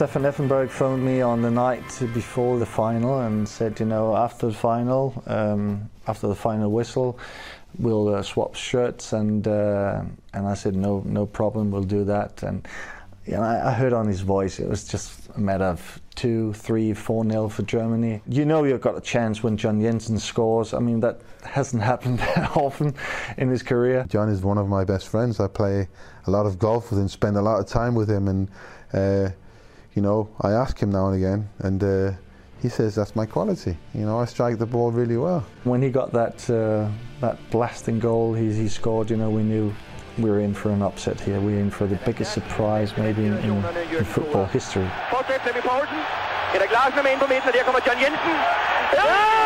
Stefan Effenberg phoned me on the night before the final and said, you know, after the final, um, after the final whistle, we'll uh, swap shirts, and uh, and I said, no, no problem, we'll do that. And you I, I heard on his voice it was just a matter of two, three, four nil for Germany. You know, you've got a chance when John Jensen scores. I mean, that hasn't happened that often in his career. John is one of my best friends. I play a lot of golf with him, spend a lot of time with him, and. Uh, you know, I ask him now and again, and uh, he says that's my quality. You know, I strike the ball really well. When he got that uh, that blasting goal he, he scored, you know, we knew we were in for an upset here. We were in for the biggest surprise maybe in, in, in football history. Peter Glasner med ind på midten, og der kommer John Jensen. Ja!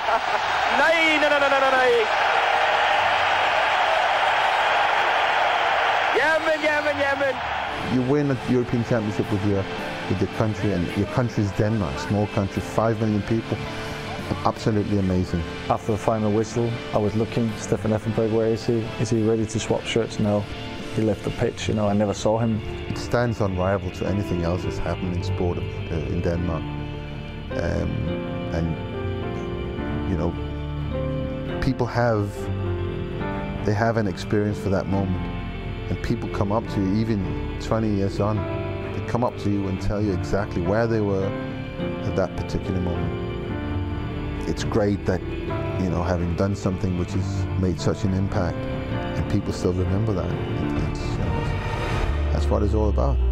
Nej, nej, nej, nej, nej, nej! Jamen, jamen, jamen! You win a European Championship with your with your country, and your country is Denmark, small country, five million people. Absolutely amazing. After the final whistle, I was looking, Stefan Effenberg, where is he? Is he ready to swap shirts? No. He left the pitch, you know, I never saw him. It stands unrivaled to anything else that's happened in sport uh, in Denmark. Um, and, you know, people have, they have an experience for that moment. And people come up to you, even 20 years on, they come up to you and tell you exactly where they were at that particular moment. It's great that, you know, having done something which has made such an impact, and people still remember that. It's, you uh, know, that's what it's all about.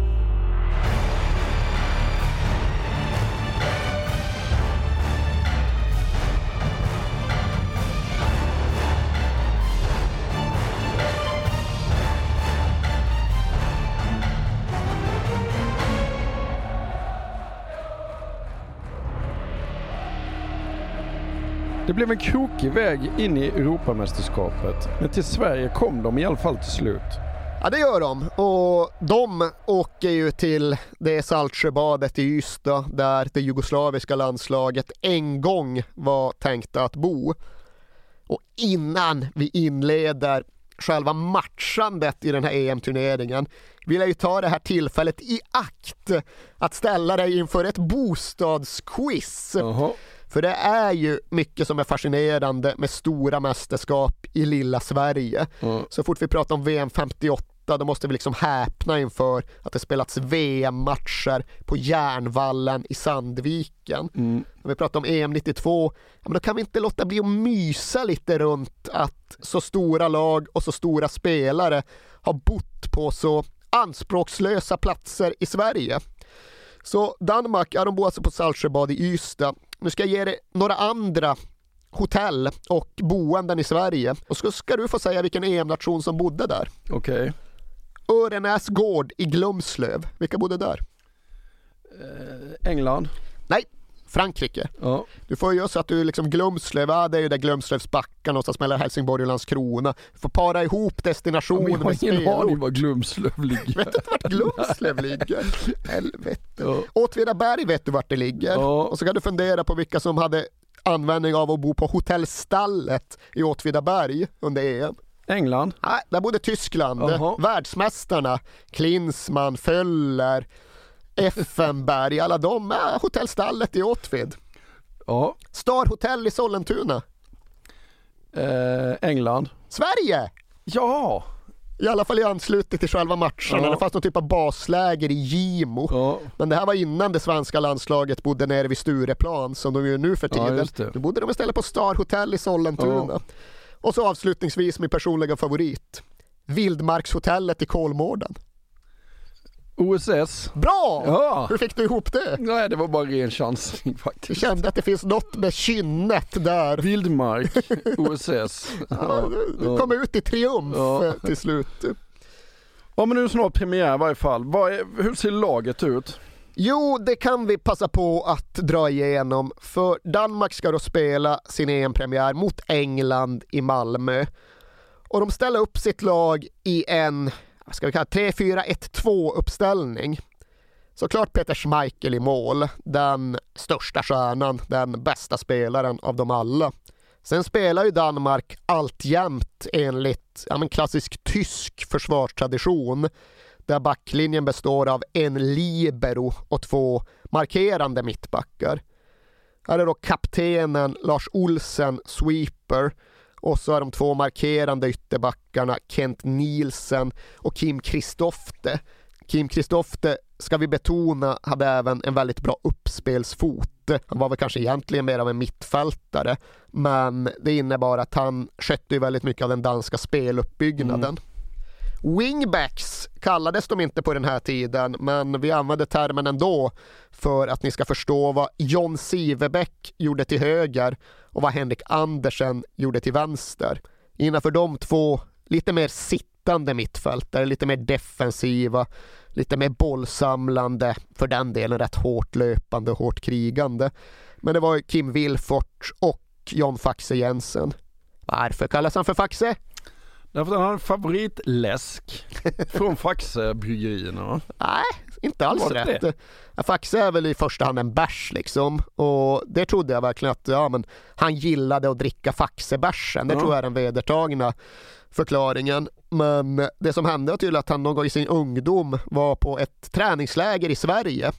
Det blev en krokig väg in i Europamästerskapet, men till Sverige kom de i alla fall till slut. Ja det gör de och de åker ju till det Saltsjöbadet i Ystad där det jugoslaviska landslaget en gång var tänkta att bo. Och innan vi inleder själva matchandet i den här EM-turneringen vill jag ju ta det här tillfället i akt att ställa dig inför ett bostadsquiz. Jaha. För det är ju mycket som är fascinerande med stora mästerskap i lilla Sverige. Mm. Så fort vi pratar om VM 58 då måste vi liksom häpna inför att det spelats VM-matcher på Järnvallen i Sandviken. Mm. När vi pratar om EM 92, ja, men då kan vi inte låta bli att mysa lite runt att så stora lag och så stora spelare har bott på så anspråkslösa platser i Sverige. Så Danmark, ja, de bor alltså på Saltsjöbad i Ystad. Nu ska jag ge dig några andra hotell och boenden i Sverige och så ska du få säga vilken EM-nation som bodde där. Okej. Örenäs gård i Glumslöv. Vilka bodde där? Eh, England? Nej, Frankrike. Ja. Du får göra så att du liksom Glumslöv, ja, det är ju där Glumslövs backar någonstans mellan Helsingborg och Landskrona. Du får para ihop Ja, destination men jag har ingen aning var Glumslöv ligger. Vet du inte vart Glumslöv ligger? Helvete. Ja. Åtvidaberg vet du vart det ligger. Ja. Och så kan du fundera på vilka som hade användning av att bo på hotellstallet i Åtvidaberg under EM. England? Nej, där bodde Tyskland. Jaha. Världsmästarna, Klinsmann, Föller, Effenberg, alla de är hotellstallet i Åtvid. Ja. Star Hotel i Sollentuna. Eh, England? Sverige! Ja! I alla fall i anslutning till själva matcherna. Ja. Det fanns någon typ av basläger i Gimo. Ja. Men det här var innan det svenska landslaget bodde nere vid Stureplan som de gör nu för Ja, tiden. det. Då bodde de istället på Star Hotel i Sollentuna. Ja. Och så avslutningsvis min personliga favorit. Vildmarkshotellet i Kolmården. OSS? Bra! Ja! Hur fick du ihop det? Nej, det var bara ren chansning Jag faktiskt. kände att det finns något med kynnet där. Vildmark, OSS. Ja, du ja. kom ut i triumf Ja. eh, till slut. Ja men nu är det snart premiär i varje fall. Hur ser laget ut? Jo, det kan vi passa på att dra igenom. För Danmark ska då spela sin EM-premiär mot England i Malmö. Och de ställer upp sitt lag i en, vad ska vi kalla det, 3-4-1-2 uppställning. Såklart Peter Schmeichel i mål, den största stjärnan, den bästa spelaren av dem alla. Sen spelar ju Danmark alltjämt enligt ja, men klassisk tysk försvarstradition där backlinjen består av en libero och två markerande mittbackar. Här är då kaptenen Lars Olsen, sweeper, och så är de två markerande ytterbackarna Kent Nielsen och Kim Kristofte. Kim Kristofte, ska vi betona, hade även en väldigt bra uppspelsfot. Han var väl kanske egentligen mer av en mittfältare, men det innebar att han skötte ju väldigt mycket av den danska speluppbyggnaden. Wingbacks kallades de inte på den här tiden, men vi använde termen ändå för att ni ska förstå vad John Sivebäck gjorde till höger och vad Henrik Andersen gjorde till vänster. Innanför de två lite mer sittande mittfältare, lite mer defensiva, lite mer bollsamlande, för den delen rätt hårt löpande och hårt krigande. Men det var Kim Wilfort och John Faxe Jensen. Varför kallas han för Faxe? Därför att han har en favoritläsk från Faxe-bryggerierna. va? Nej, inte alls Var rätt. det? Ja, Faxe är väl i första hand en bärs liksom. Och det trodde jag verkligen att ja, men han gillade att dricka Faxebärsen. Det Ja. tror jag är den vedertagna förklaringen. Men det som hände var tydligen att han någon gång i sin ungdom var på ett träningsläger i Sverige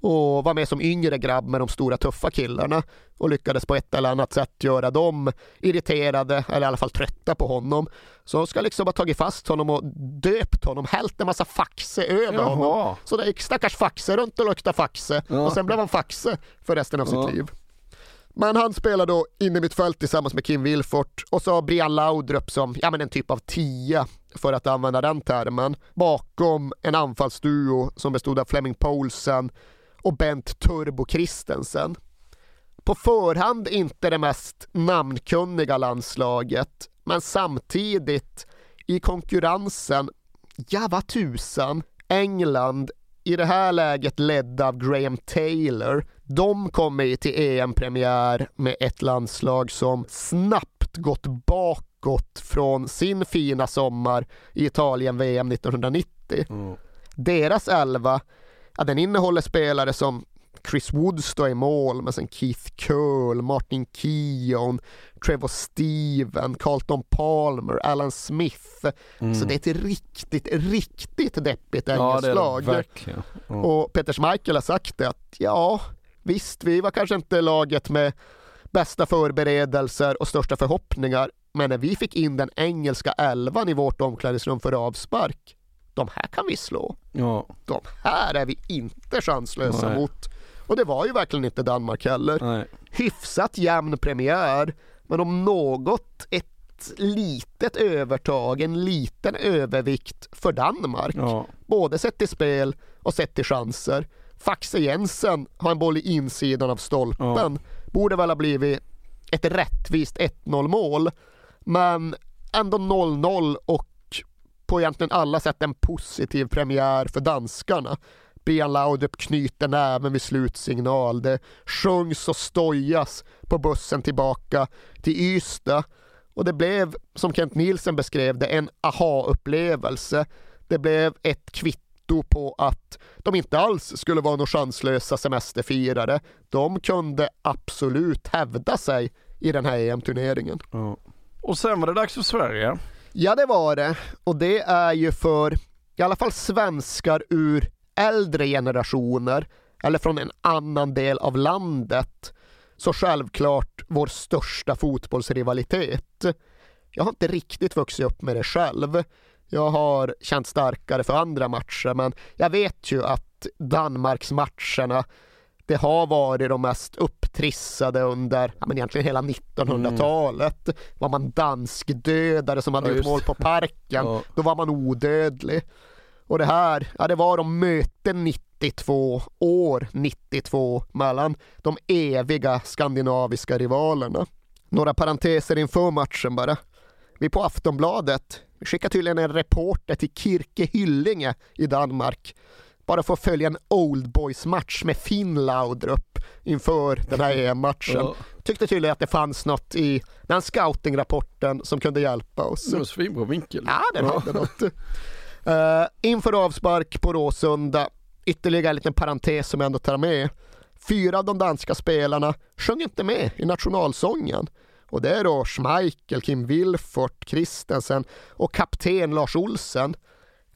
och var med som yngre grabb med de stora tuffa killarna och lyckades på ett eller annat sätt göra dem irriterade eller i alla fall trötta på honom. Så de ska liksom ha tagit fast honom och döpt honom, hällt en massa faxe över honom. Jaha. Så det gick stackars Faxe runt och luktade Faxe Ja. och sen blev han Faxe för resten av Ja. sitt liv. Men han spelar då in i mitt fält tillsammans med Kim Wilfort och så Brian Laudrup som ja, men en typ av tia för att använda den termen bakom en anfallsduo som bestod av Flemming Poulsen och Bent Turbo Christensen. På förhand inte det mest namnkunniga landslaget men samtidigt i konkurrensen, ja vad tusan, England i det här läget ledda av Graham Taylor. De kommer ju till EM-premiär med ett landslag som snabbt gått bakåt från sin fina sommar i Italien-VM 1990. Mm. Deras elva, ja, den innehåller spelare som Chris Woods då i mål, men sen Keith Curl, Martin Keown, Trevor Steven, Carlton Palmer, Alan Smith. Så det är ett riktigt, riktigt deppigt Mm. Ja engelskt lag. verkligen. Ja. Och Peter Schmeichel har sagt det att ja, visst, vi var kanske inte laget med bästa förberedelser och största förhoppningar, men när vi fick in den engelska elvan i vårt omklädningsrum för avspark, de här kan vi slå. Ja. De här är vi inte chanslösa Nej. mot. Och det var ju verkligen inte Danmark heller. Nej. Hyfsat jämn premiär, men om något ett litet övertag, en liten övervikt för Danmark. Ja. Både sett till spel och sett till chanser. Faxe Jensen har en boll i insidan av stolpen. Borde väl ha blivit ett rättvist 1-0 mål. Men ändå 0-0 och på egentligen alla sätt en positiv premiär för danskarna. Brian Laudrup knyter näven vid slutsignal. Det sjungs och stojas på bussen tillbaka till Ystad. Och det blev, som Kent Nielsen beskrev det, en aha-upplevelse. Det blev ett kvitto på att de inte alls skulle vara några chanslösa semesterfirare. De kunde absolut hävda sig i den här EM-turneringen. Mm. Och sen var det dags för Sverige. Ja, det var det. Och det är ju för i alla fall svenskar ur äldre generationer eller från en annan del av landet så självklart vår största fotbollsrivalitet. Jag har inte riktigt vuxit upp med det själv. Jag har känt starkare för andra matcher men jag vet ju att Danmarksmatcherna det har varit de mest upptrissade under ja, men egentligen hela 1900-talet. Mm. Var man danskdödare som hade ja, gjort mål på parken, ja. då var man odödlig. Och det här, ja det var de möten 92, år 92 mellan de eviga skandinaviska rivalerna. Några parenteser inför matchen bara. Vi på Aftonbladet skickar tydligen en reporter till Kirke Hyllinge i Danmark bara att följa en Old Boys match med Finn Laudrup inför den här EM-matchen. Ja. Tyckte tydligen att det fanns något i den scoutingrapporten som kunde hjälpa oss. Det var svinbra vinkel. Ja, den ja. hade något. Uh, inför avspark på Råsunda, ytterligare en liten parentes som jag ändå tar med. Fyra av de danska spelarna sjöng inte med i nationalsången. Och det är då Schmeichel, Kim Wilfort, Christensen och kapten Lars Olsen.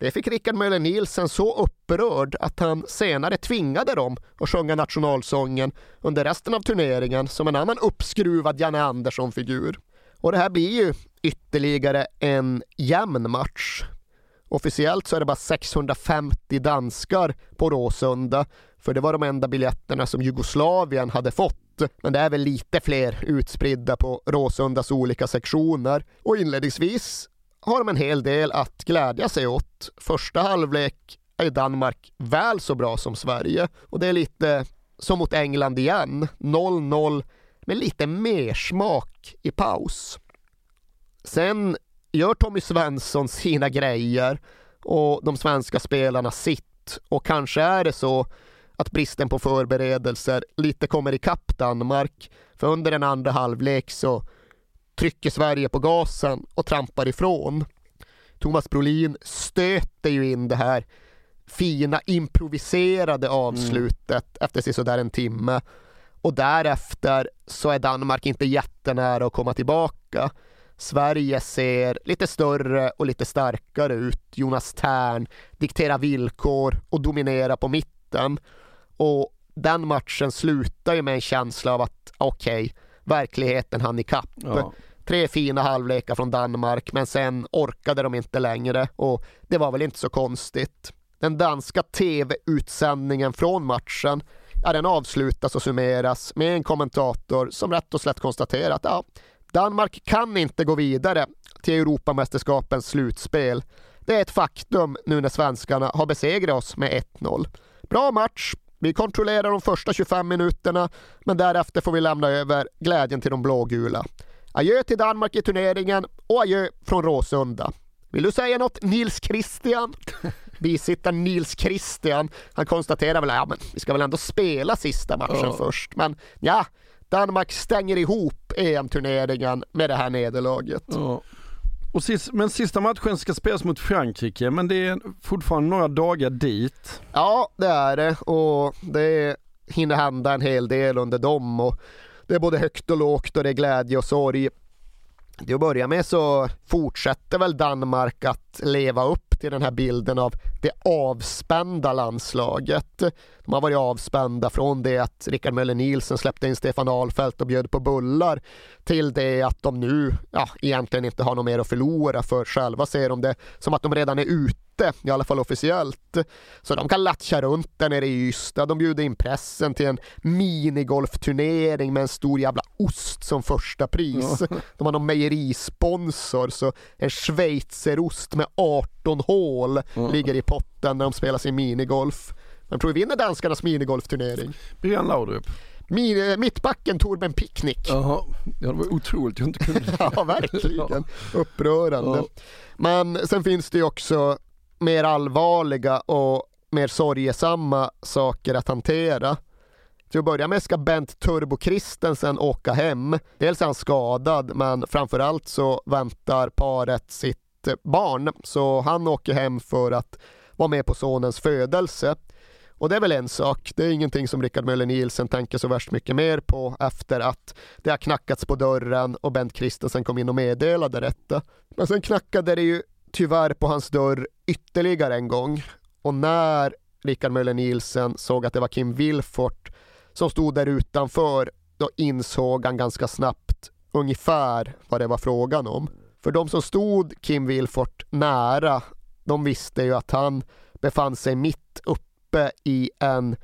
Det fick Rickard Möller Nielsen så upprörd att han senare tvingade dem att sjunga nationalsången under resten av turneringen som en annan uppskruvad Janne Andersson-figur. Och det här blir ju ytterligare en jämn match. Officiellt så är det bara 650 danskar på Råsunda, för det var de enda biljetterna som Jugoslavien hade fått. Men det är väl lite fler utspridda på Råsundas olika sektioner. Och inledningsvis har de en hel del att glädja sig åt. Första halvlek är Danmark väl så bra som Sverige och det är lite som mot England igen. 0-0 med lite mer smak i paus. Sen gör Tommy Svensson sina grejer och de svenska spelarna sitt och kanske är det så att bristen på förberedelser lite kommer ikapp Danmark. För under den andra halvlek så trycker Sverige på gasen och trampar ifrån. Thomas Brolin stöter ju in det här fina improviserade avslutet mm. efter sådär en timme. Och därefter så är Danmark inte jättenära att komma tillbaka. Sverige ser lite större och lite starkare ut. Jonas Tern dikterar villkor och dominerar på mitten. Och den matchen slutar ju med en känsla av att okej, okay, verkligheten hann ikapp. Ja. Tre fina halvlekar från Danmark men sen orkade de inte längre och det var väl inte så konstigt. Den danska tv-utsändningen från matchen ja, den avslutas och summeras med en kommentator som rätt och slätt konstaterar att ja, Danmark kan inte gå vidare till Europamästerskapens slutspel. Det är ett faktum nu när svenskarna har besegrat oss med 1-0. Bra match, vi kontrollerar de första 25 minuterna, men därefter får vi lämna över glädjen till de blågula. Adjö till Danmark i turneringen och adjö från Råsunda. Vill du säga något Nils Christian? Bisittaren Nils Christian, han konstaterar väl att ja, vi ska väl ändå spela sista matchen oh. först. Men ja, Danmark stänger ihop EM-turneringen med det här nederlaget. Oh. Och sist, men sista matchen ska spelas mot Frankrike, men det är fortfarande några dagar dit. Ja, det är det och det hinner hända en hel del under dem. Och det är både högt och lågt och det är glädje och sorg. Till att börja med så fortsätter väl Danmark att leva upp till den här bilden av det avspända landslaget. De har varit avspända från det att Rickard Möller Nielsen släppte in Stefan Ahlfeldt och bjöd på bullar till det att de nu ja, egentligen inte har något mer att förlora för själva ser de det som att de redan är ute i alla fall officiellt. Så de kan latcha runt där nere i Ystad. De bjuder in pressen till en minigolfturnering med en stor jävla ost som första pris. De har någon mejerisponsor så en schweizerost med 18 hål ligger i potten när de spelar sin minigolf. Vem tror vi vinner danskarnas minigolfturnering? Brian Laudrup. Min, mittbacken Torben Picknick. Jaha, ja, det var otroligt jag inte kunde Ja, verkligen. Upprörande. Ja. Men sen finns det ju också mer allvarliga och mer sorgesamma saker att hantera. Till att börja med ska Bent Turbo Christensen åka hem. Dels är han skadad men framförallt så väntar paret sitt barn så han åker hem för att vara med på sonens födelse. Och det är väl en sak, det är ingenting som Rickard Möller Nielsen tänker så värst mycket mer på efter att det har knackats på dörren och Bent Christensen kom in och meddelade detta. Men sen knackade det ju tyvärr på hans dörr ytterligare en gång och när Rickard Möller Nielsen såg att det var Kim Wilfort som stod där utanför, då insåg han ganska snabbt ungefär vad det var frågan om. För de som stod Kim Wilfort nära, de visste ju att han befann sig mitt uppe i en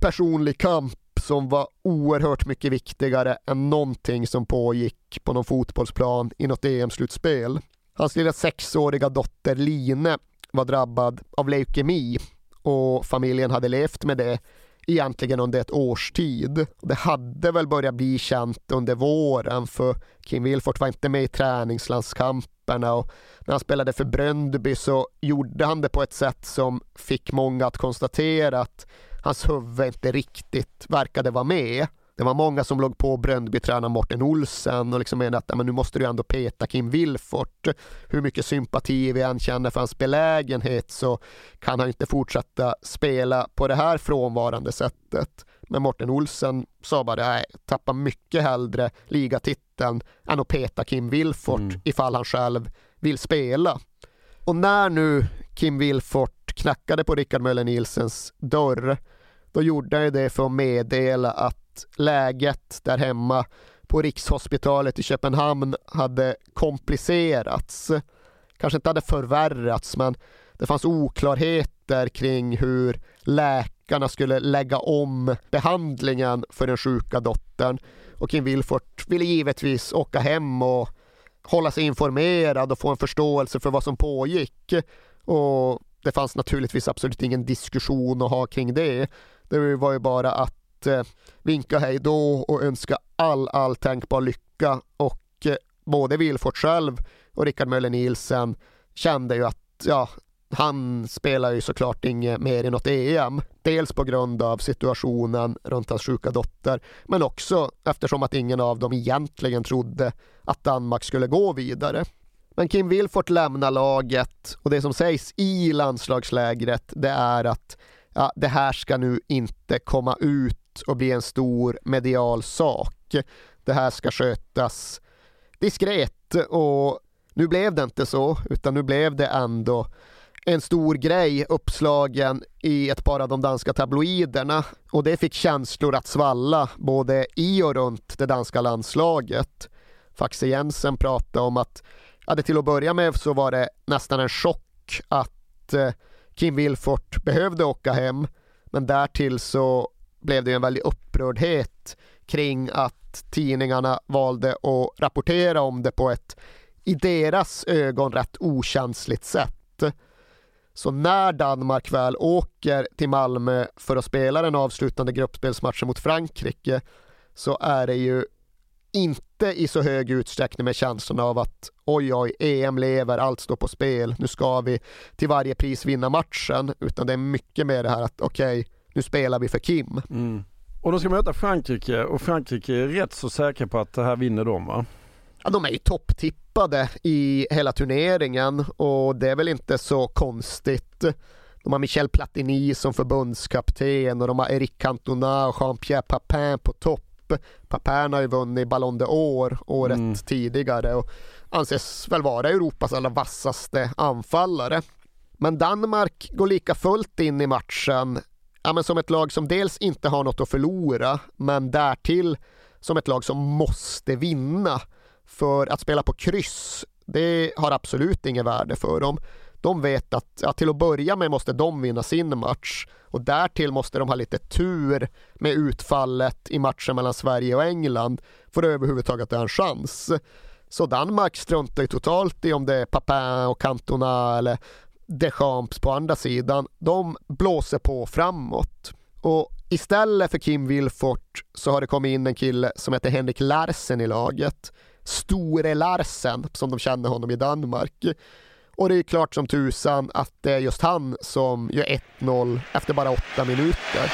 personlig kamp som var oerhört mycket viktigare än någonting som pågick på någon fotbollsplan i något EM-slutspel. Hans lilla sexåriga dotter Line var drabbad av leukemi och familjen hade levt med det egentligen under ett års tid. Det hade väl börjat bli känt under våren för Kim Wilfort var inte med i träningslandskamperna och när han spelade för Bröndby så gjorde han det på ett sätt som fick många att konstatera att hans huvud inte riktigt verkade vara med. Det var många som låg på Bröndby-tränaren Morten Olsen och liksom menade att men nu måste du ändå peta Kim Wilfort. Hur mycket sympati vi än känner för hans belägenhet så kan han inte fortsätta spela på det här frånvarande sättet. Men Morten Olsen sa bara, nej, tappa mycket hellre ligatiteln än att peta Kim Wilfort mm. ifall han själv vill spela. Och när nu Kim Wilfort knackade på Rickard Möller Nielsens dörr, då gjorde han det för att meddela att läget där hemma på Rikshospitalet i Köpenhamn hade komplicerats. Kanske inte hade förvärrats men det fanns oklarheter kring hur läkarna skulle lägga om behandlingen för den sjuka dottern. Och Kim Wilfort ville givetvis åka hem och hålla sig informerad och få en förståelse för vad som pågick. Och det fanns naturligtvis absolut ingen diskussion att ha kring det. Det var ju bara att eh, vinka hej då och önska all, all tänkbar lycka och eh, både Wilfort själv och Rickard Möller Nielsen kände ju att ja, han spelar ju såklart inget mer i något EM. Dels på grund av situationen runt hans sjuka dotter, men också eftersom att ingen av dem egentligen trodde att Danmark skulle gå vidare. Men Kim Wilfort lämnar laget och det som sägs i landslagslägret det är att ja, det här ska nu inte komma ut och bli en stor medial sak. Det här ska skötas diskret och nu blev det inte så, utan nu blev det ändå en stor grej uppslagen i ett par av de danska tabloiderna och det fick känslor att svalla både i och runt det danska landslaget. Faxe Jensen pratade om att ja, det till att börja med så var det nästan en chock att eh, Kim Wilfort behövde åka hem men därtill så blev det en väldig upprördhet kring att tidningarna valde att rapportera om det på ett i deras ögon rätt okänsligt sätt. Så när Danmark väl åker till Malmö för att spela den avslutande gruppspelsmatchen mot Frankrike så är det ju inte i så hög utsträckning med känslan av att oj oj, EM lever, allt står på spel, nu ska vi till varje pris vinna matchen, utan det är mycket mer det här att okej, okay, nu spelar vi för Kim. Mm. Och de ska möta Frankrike och Frankrike är rätt så säkra på att det här vinner de va? Ja, de är ju topptippade i hela turneringen och det är väl inte så konstigt. De har Michel Platini som förbundskapten och de har Eric Cantona och Jean-Pierre Papin på topp. Papin har ju vunnit Ballon d'Or året mm. tidigare och anses väl vara Europas allra vassaste anfallare. Men Danmark går lika fullt in i matchen ja, men som ett lag som dels inte har något att förlora, men därtill som ett lag som måste vinna. För att spela på kryss, det har absolut inget värde för dem. De vet att ja, till att börja med måste de vinna sin match och därtill måste de ha lite tur med utfallet i matchen mellan Sverige och England för att överhuvudtaget ha en chans. Så Danmark struntar ju totalt i om det är Papin och Cantona eller Deschamps på andra sidan, de blåser på framåt. Och istället för Kim Wilfort så har det kommit in en kille som heter Henrik Larsen i laget. Store Larsen, som de känner honom i Danmark. Och det är klart som tusan att det är just han som gör 1-0 efter bara åtta minuter.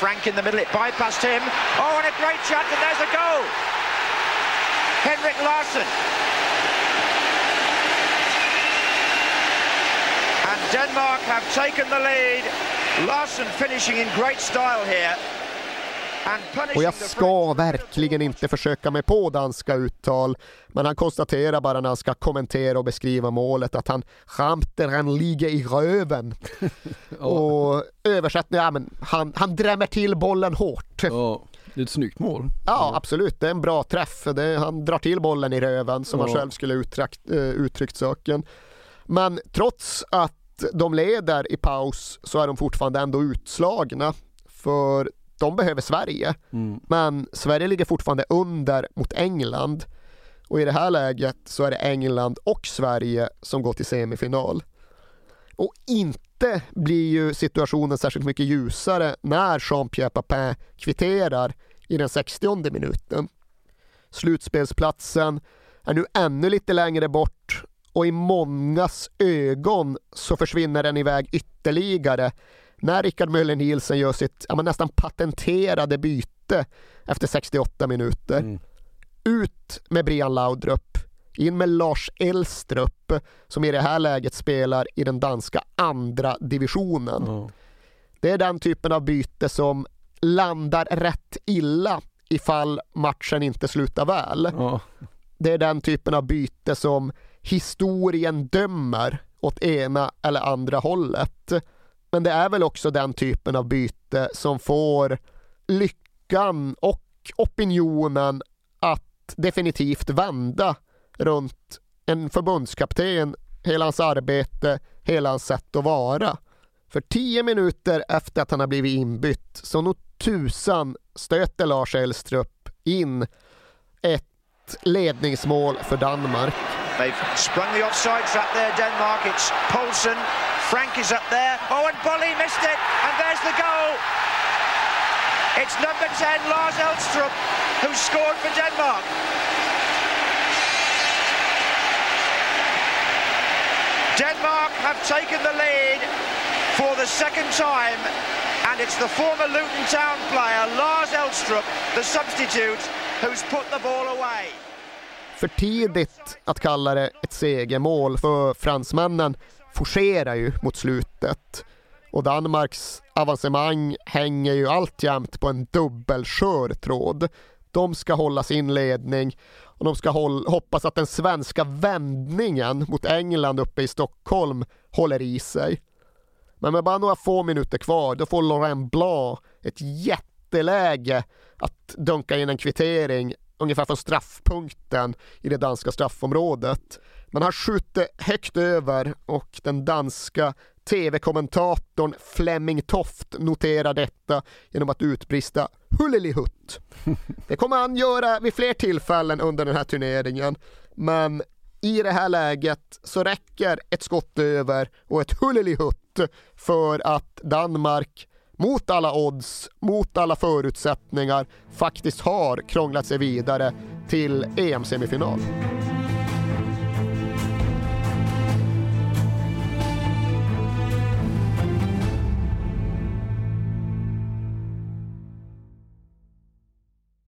Frank in the middle, it bypassed him. Oh, and a great shot, and there's a goal! Henrik Larsson Denmark have taken the lead Larsson finishing in great style here. Och jag ska verkligen inte försöka mig på danska uttal, men han konstaterar bara när han ska kommentera och beskriva målet att han skämter han ligger i röven. Och översättning, ja men han, han drämmer till bollen hårt. Ja, det är ett snyggt mål. Ja, absolut. Det är en bra träff. Det, han drar till bollen i röven som han Ja. själv skulle uttryckt, eh, uttryckt saken. Men trots att de leder i paus så är de fortfarande ändå utslagna. För de behöver Sverige. Men Sverige ligger fortfarande under mot England. Och i det här läget så är det England och Sverige som går till semifinal. Och inte blir ju situationen särskilt mycket ljusare när Jean-Pierre Papin kvitterar i den 60 minuten. Slutspelsplatsen är nu ännu lite längre bort och i mångas ögon så försvinner den iväg ytterligare när Rickard Möller Nielsen gör sitt ja, nästan patenterade byte efter 68 minuter. Ut med Brian Laudrup, in med Lars Elstrup som i det här läget spelar i den danska andra divisionen. Ja. Det är den typen av byte som landar rätt illa ifall matchen inte slutar väl. Ja. Det är den typen av byte som historien dömer åt ena eller andra hållet. Men det är väl också den typen av byte som får lyckan och opinionen att definitivt vända runt en förbundskapten, hela hans arbete, hela hans sätt att vara. För tio minuter efter att han har blivit inbytt så nog tusan stöter Lars Elstrup in ett ledningsmål för Danmark. They've sprung the offside trap there, Denmark. It's Poulsen. Frank is up there. Oh, Bolly missed it. And there's the goal. It's number 10, Lars Elstrup, who scored for Denmark. Denmark have taken the lead for the second time. And it's the former Luton Town player, Lars Elstrup, the substitute, who's put the ball away. För tidigt att kalla det ett segermål för fransmännen forcerar ju mot slutet. Och Danmarks avancemang hänger ju alltjämt på en dubbelskör tråd. De ska hålla sin ledning och de ska hoppas att den svenska vändningen mot England uppe i Stockholm håller i sig. Men med bara några få minuter kvar, då får Laurent Blanc ett jätteläge att dunka in en kvittering ungefär från straffpunkten i det danska straffområdet. Men han skjuter högt över och den danska tv-kommentatorn Flemming Toft noterar detta genom att utbrista Hullelihutt. Det kommer han göra vid fler tillfällen under den här turneringen. Men i det här läget så räcker ett skott över och ett Hullelihutt för att Danmark mot alla odds, mot alla förutsättningar faktiskt har krånglat sig vidare till EM-semifinal.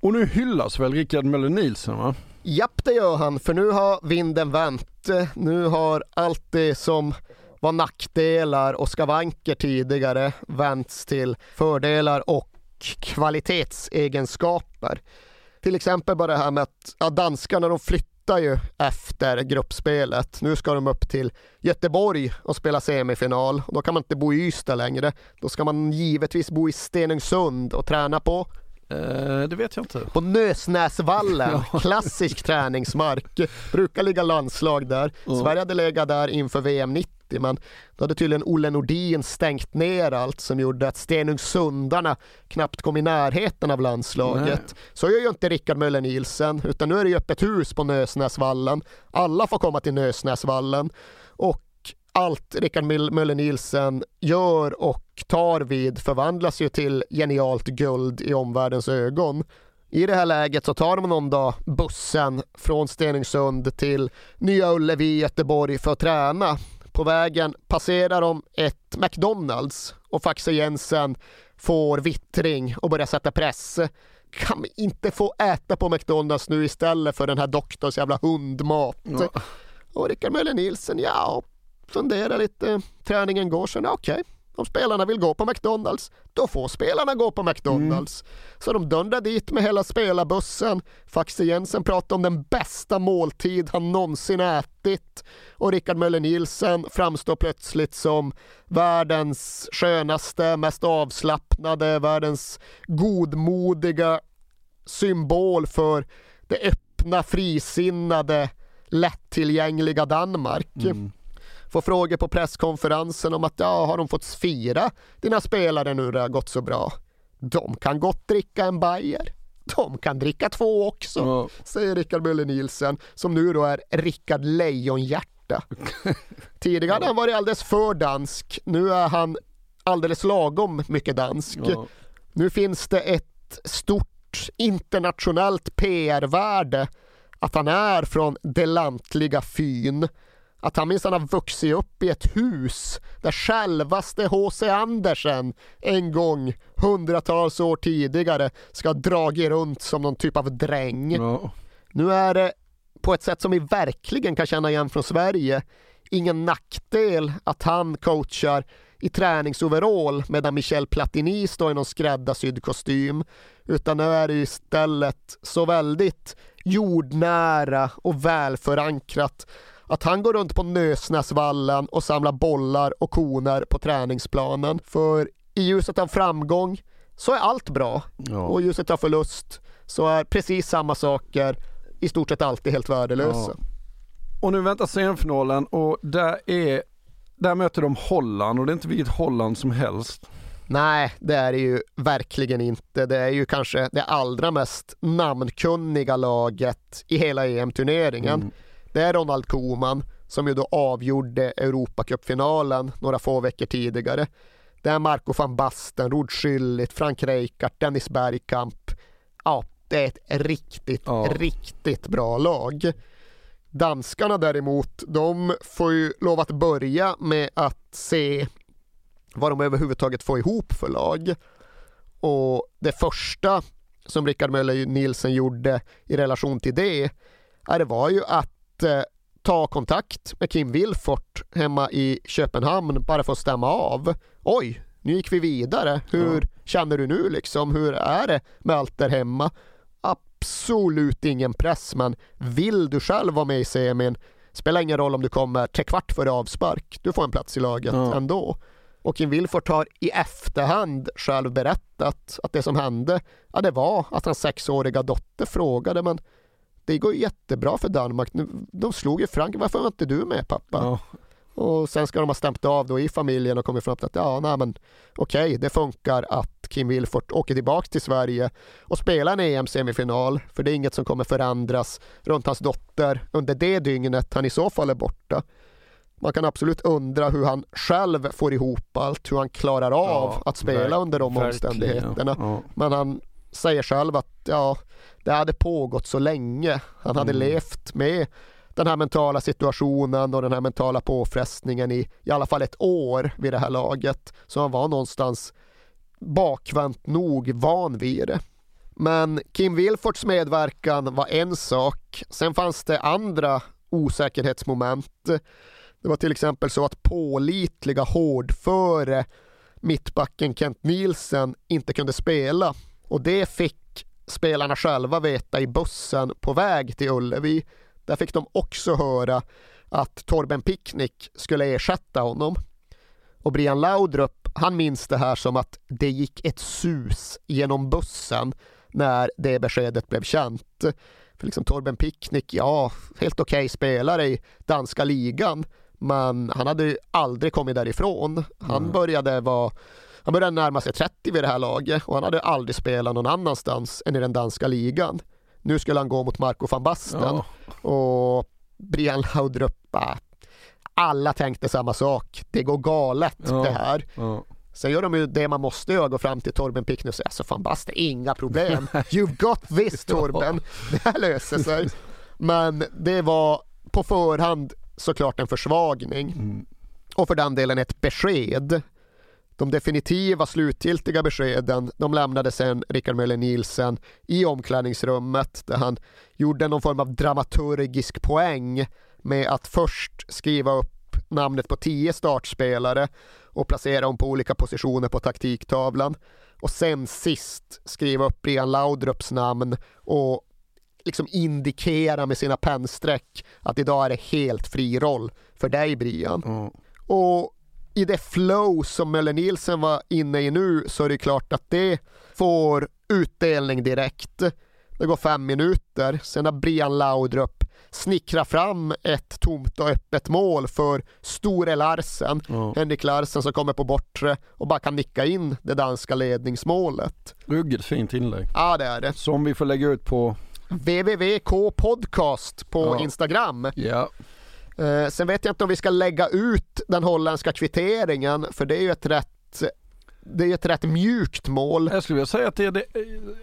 Och nu hyllas väl Rickard Möller Nielsen va? Japp, det gör han, för nu har vinden vänt. Nu har allt det som var nackdelar och skavanker tidigare vänts till fördelar och kvalitetsegenskaper. Till exempel bara det här med att ja, danskarna de flyttar ju efter gruppspelet. Nu ska de upp till Göteborg och spela semifinal. Då kan man inte bo i Ystad längre. Då ska man givetvis bo i Stenungsund och träna på Eh, det vet jag inte. på Nösnäsvallen, klassisk träningsmark. Brukar ligga landslag där. Sverige hade legat där inför VM 90 men då hade tydligen Olle Nordin stängt ner allt som gjorde att Stenungsundarna knappt kom i närheten av landslaget. Så gör ju inte Rickard Möller Nielsen utan nu är det ju öppet hus på Nösnäsvallen. Alla får komma till Nösnäsvallen och allt Rickard Möller Nielsen gör och tar vid förvandlas ju till genialt guld i omvärldens ögon. I det här läget så tar de någon dag bussen från Stenungsund till Nya Ullevi i Göteborg för att träna. På vägen passerar de ett McDonalds och Faxe Jensen får vittring och börjar sätta press. Kan vi inte få äta på McDonalds nu istället för den här doktors jävla hundmat? Och Rickard Möller Nielsen, ja, funderar lite. Träningen går sen, okej. Om spelarna vill gå på McDonalds, då får spelarna gå på McDonalds. Så de dundrar dit med hela spelarbussen. Faxe Jensen pratar om den bästa måltid han någonsin ätit. Och Rickard Möller Nielsen framstår plötsligt som världens skönaste, mest avslappnade, världens godmodiga symbol för det öppna, frisinnade, lättillgängliga Danmark. Får frågor på presskonferensen om att ja, har de fått fira dina spelare nu när det har gått så bra? De kan gott dricka en bajer. De kan dricka två också, Ja. säger Rickard Möller Nielsen som nu då är Rickard Lejonhjärta. Tidigare hade han varit alldeles för dansk. Nu är han alldeles lagom mycket dansk. Ja. Nu finns det ett stort internationellt PR-värde att han är från det lantliga Fyn. Att han minsann har vuxit upp i ett hus där självaste H.C. Andersen en gång hundratals år tidigare ska ha dragit runt som någon typ av dräng. Ja. Nu är det på ett sätt som vi verkligen kan känna igen från Sverige ingen nackdel att han coachar i träningsoverall medan Michel Platini står i någon skräddarsydd kostym. Utan nu är det istället så väldigt jordnära och välförankrat att han går runt på Nösnäsvallen och samlar bollar och koner på träningsplanen. För i ljuset av framgång så är allt bra Ja. och i ljuset av förlust så är precis samma saker i stort sett alltid helt värdelösa. Ja. Och nu väntar semifinalen och där, är, där möter de Holland och det är inte vilket Holland som helst. Nej, det är det ju verkligen inte. Det är ju kanske det allra mest namnkunniga laget i hela EM-turneringen. Det är Ronald Koeman som ju då avgjorde Europacupfinalen några få veckor tidigare. Det är Marco van Basten, Rod Schüllit, Frank Rijkaard, Dennis Bergkamp. Ja, det är ett riktigt, Ja. riktigt bra lag. Danskarna däremot, de får ju lov att börja med att se vad de överhuvudtaget får ihop för lag. Och det första som Rickard Möller Nielsen gjorde i relation till det, det var ju att eh, ta kontakt med Kim Wilfort hemma i Köpenhamn bara för att stämma av. Oj, nu gick vi vidare. Hur känner du nu liksom? Hur är det med allt där hemma? Absolut ingen press, men vill du själv vara med i semin spelar ingen roll om du kommer trekvart före avspark, du får en plats i laget Ja. ändå. Och Kim Wilfort har i efterhand själv berättat att det som hände, ja det var att hans sexåriga dotter frågade men det går jättebra för Danmark. Nu- De slog ju Frankrike, varför var inte du med pappa? Ja. Och sen ska de ha stämt av då i familjen och kommit fram till att ja, nej men okej, det funkar att Kim Wilfort åker tillbaks till Sverige och spelar en EM-semifinal, för det är inget som kommer förändras runt hans dotter under det dygnet han i så fall är borta. Man kan absolut undra hur han själv får ihop allt, hur han klarar av Ja, att spela under de omständigheterna. Ja. Men han säger själv att ja, det hade pågått så länge. Han hade Mm. levt med den här mentala situationen och den här mentala påfrestningen i i alla fall ett år vid det här laget. Så han var någonstans bakvänt nog van vid det. Men Kim Wilforts medverkan var en sak. Sen fanns det andra osäkerhetsmoment. Det var till exempel så att pålitliga hårdföre mittbacken Kent Nielsen inte kunde spela och det fick spelarna själva veta i bussen på väg till Ullevi. Där fick de också höra att Torben Picknick skulle ersätta honom. Och Brian Laudrup, han minns det här som att det gick ett sus genom bussen när det beskedet blev känt. För liksom Torben Picknick, ja, helt okej spelare i danska ligan, men han hade ju aldrig kommit därifrån. Han Mm. började vara han började närma sig 30 vid det här laget och han hade aldrig spelat någon annanstans än i den danska ligan. Nu skulle han gå mot Marco van Basten Ja. och Brian Laudrup, äh, alla tänkte samma sak. Det går galet Ja. det här. Ja. Sen gör de ju det man måste göra, gå fram till Torben Pickney och säga alltså fan Basten, inga problem. You've got this Torben. Det här löser sig. Men det var på förhand såklart en försvagning. Mm. Och för den delen ett besked. De definitiva slutgiltiga beskeden de lämnade sen Rickard Möller Nielsen i omklädningsrummet där han gjorde någon form av dramaturgisk poäng med att först skriva upp namnet på tio startspelare och placera dem på olika positioner på taktiktavlan och sen sist skriva upp Brian Laudrups namn och liksom indikera med sina pennstreck att idag är det helt fri roll för dig Brian. Ja. Och i det flow som Möller Nielsen var inne i nu så är det klart att det får utdelning direkt. Det går fem minuter, sen har Brian Laudrup snickrat fram ett tomt och öppet mål för Store Larsen. Ja. Henrik Larsen som kommer på bortre och bara kan nicka in det danska ledningsmålet. Ruggigt fint inlägg. Ja, det är det. Som vi får lägga ut på, www.k podcast på Ja. Instagram. ja, Eh, sen vet jag inte om vi ska lägga ut den holländska kvitteringen för det är ju ett rätt det är ett rätt mjukt mål. jag skulle vilja säga att det är det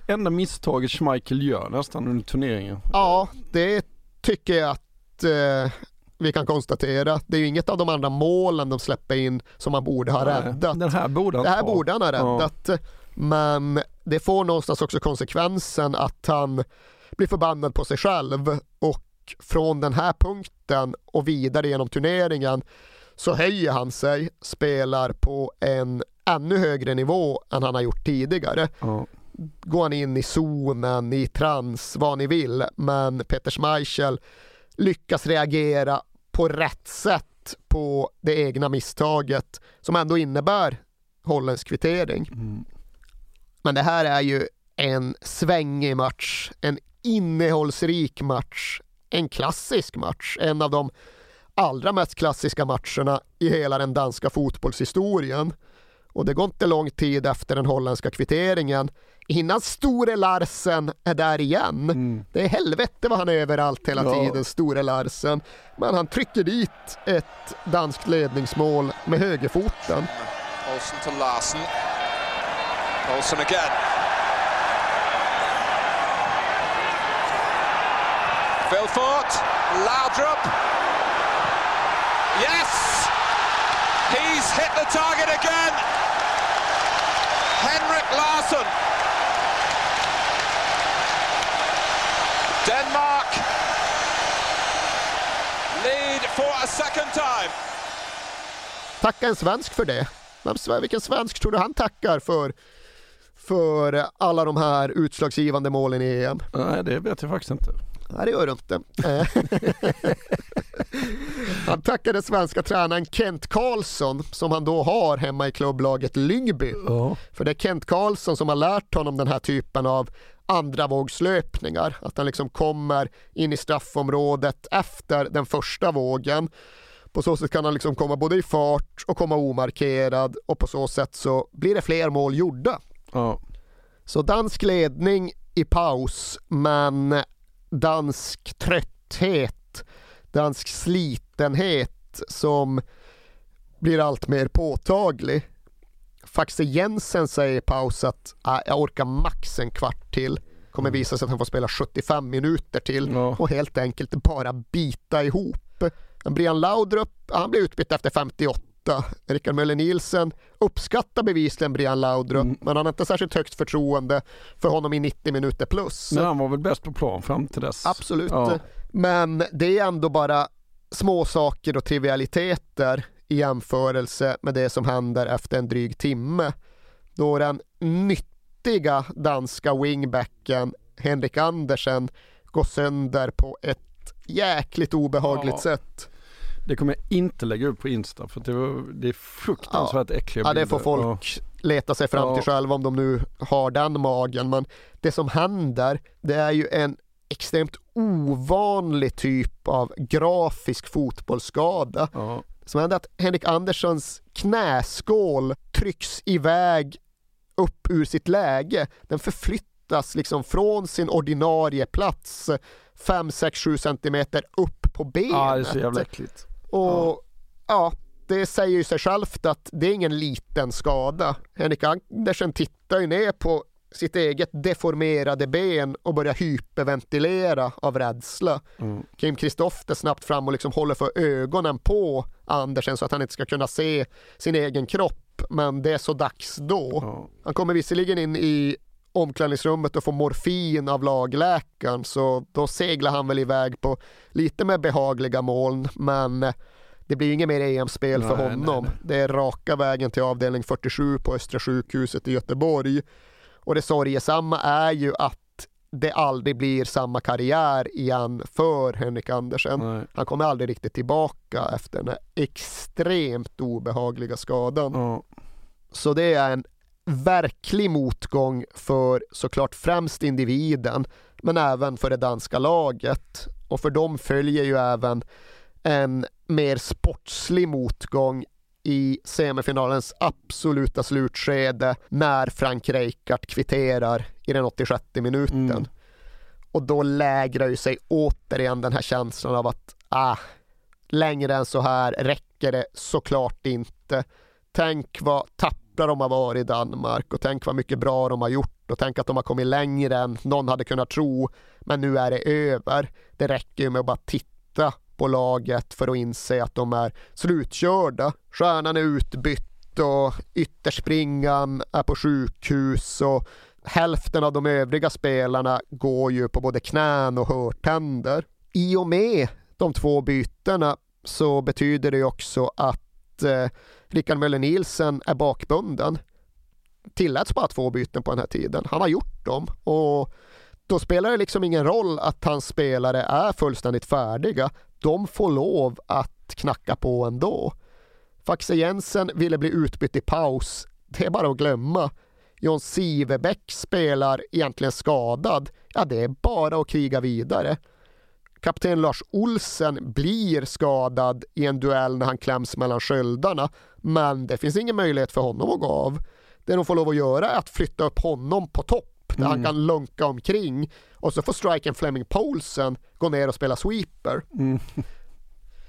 enda misstaget Schmeichel gör nästan under turneringen. Ja, det tycker jag att eh, vi kan konstatera. Det är ju inget av de andra målen de släpper in som man borde ha Nej, räddat. Den här borde han Det här ta. borde han ha Ja. räddat. Men det får någonstans också konsekvensen att han blir förbannad på sig själv och från den här punkten och vidare genom turneringen så höjer han sig, spelar på en ännu högre nivå än han har gjort tidigare. Ja. Går han in i zonen, i trans, vad ni vill, men Peter Schmeichel lyckas reagera på rätt sätt på det egna misstaget som ändå innebär holländsk kvittering. Mm. Men det här är ju en svängig match, en innehållsrik match, en klassisk match, en av de allra mest klassiska matcherna i hela den danska fotbollshistorien. Och det går inte lång tid efter den holländska kvitteringen innan Store Larsen är där igen. Mm. Det är helvete vad han är överallt hela Ja. tiden, Store Larsen. Men han trycker dit ett danskt ledningsmål med högerfoten. Olsen to Larsen. Olsen again. Vilfort. Laudrup. Yes! He's hit the target again. Henrik Larsson. Denmark lead for a second time. Tacka en svensk för det. Vem, vilken svensk tror du han tackar för, för alla de här utslagsgivande målen i EM? Nej, det vet jag faktiskt inte. Nej, det gör du inte. Eh. han tackade svenska tränaren Kent Karlsson som han då har hemma i klubblaget Lyngby. Ja. För det är Kent Karlsson som har lärt honom den här typen av andra vågslöpningar. Att han liksom kommer in i straffområdet efter den första vågen. På så sätt kan han liksom komma både i fart och komma omarkerad och på så sätt så blir det fler mål gjorda. Ja. Så dansk ledning i paus, men dansk trötthet, dansk slitenhet som blir allt mer påtaglig. Faxe Jensen säger i paus att ah, jag orkar max en kvart till. Kommer visa sig att han får spela 75 minuter till Ja. och helt enkelt bara bita ihop. Brian Laudrup, han blev utbytt efter 58. Rickard Möller Nielsen uppskattar bevisligen Brian Laudrup, Mm. men han har inte särskilt högt förtroende för honom i 90 minuter plus. Men han var väl bäst på plan fram till dess. Absolut. Ja. Men det är ändå bara små saker och trivialiteter i jämförelse med det som händer efter en dryg timme. Då den nyttiga danska wingbacken Henrik Andersen går sönder på ett jäkligt obehagligt Ja. sätt. Det kommer jag inte lägga upp på Insta för det, var, det är fruktansvärt äckliga Ja, det bilder. får folk leta sig fram Ja. till själva om de nu har den magen. Men det som händer, det är ju en extremt ovanlig typ av grafisk fotbollsskada. Ja. Som händer är att Henrik Anderssons knäskål trycks iväg upp ur sitt läge. Den förflyttas liksom från sin ordinarie plats 5, 6, 7 centimeter upp på benet. ja, det är så jävla äckligt. Och ja. det säger ju sig självt att det är ingen liten skada. Henrik Andersen tittar ju ner på sitt eget deformerade ben och börjar hyperventilera av rädsla. Mm. Kim Kristoff är snabbt fram och liksom håller för ögonen på Andersen så att han inte ska kunna se sin egen kropp. Men det är så dags då. Ja. Han kommer visserligen in i omklädningsrummet och får morfin av lagläkaren så då seglar han väl iväg på lite mer behagliga moln men det blir inget mer EM-spel för honom. nej, nej. Det är raka vägen till avdelning 47 på Östra sjukhuset i Göteborg. Och det sorgesamma är ju att det aldrig blir samma karriär igen för Henrik Andersen. Nej. Han kommer aldrig riktigt tillbaka efter den här extremt obehagliga skadan. Ja. Så det är en verklig motgång för såklart främst individen men även för det danska laget. Och för dem följer ju även en mer sportslig motgång i semifinalens absoluta slutskede när Frank Rijkaard kvitterar i den 86 minuten. Mm. Och då lägrar ju sig återigen den här känslan av att ah, längre än så här räcker det såklart inte. Tänk vad tappra de har varit i Danmark och tänk vad mycket bra de har gjort och tänk att de har kommit längre än någon hade kunnat tro. Men nu är det över. Det räcker ju med att bara titta på laget för att inse att de är slutkörda. Stjärnan är utbytt och ytterspringan är på sjukhus och hälften av de övriga spelarna går ju på både knän och hörtänder. I och med de två bytena så betyder det ju också att eh, Rickard Möller Nielsen är bakbunden. Tilläts bara två byten på den här tiden. Han har gjort dem och då spelar det liksom ingen roll att hans spelare är fullständigt färdiga. De får lov att knacka på ändå. Faxe Jensen ville bli utbytt i paus. Det är bara att glömma. John Sivebäck spelar egentligen skadad. Ja, det är bara att kriga vidare. Kapten Lars Olsen blir skadad i en duell när han kläms mellan sköldarna, men det finns ingen möjlighet för honom att gå av. Det de får lov att göra är att flytta upp honom på topp där han kan lunka omkring och så får striken Fleming Poulsen gå ner och spela sweeper. Mm.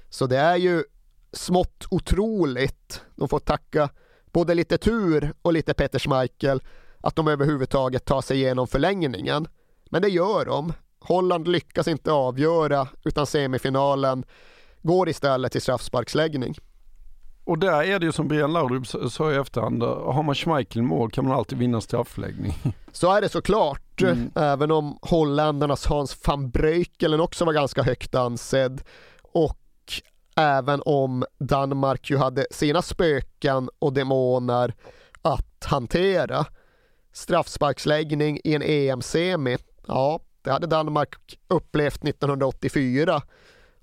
Så det är ju smått otroligt. De får tacka både lite tur och lite Peter Schmeichel att de överhuvudtaget tar sig igenom förlängningen. Men det gör de. Holland lyckas inte avgöra utan semifinalen går istället till straffsparksläggning. Och där är det ju som Brian Laudrup sa i efterhand, har man Schmeichel mål kan man alltid vinna straffläggning. Så är det såklart, Mm. även om holländarnas Hans van Breukelen också var ganska högt ansedd. Och även om Danmark ju hade sina spöken och demoner att hantera. Straffsparksläggning i en EM-semi, ja, Det hade Danmark upplevt 1984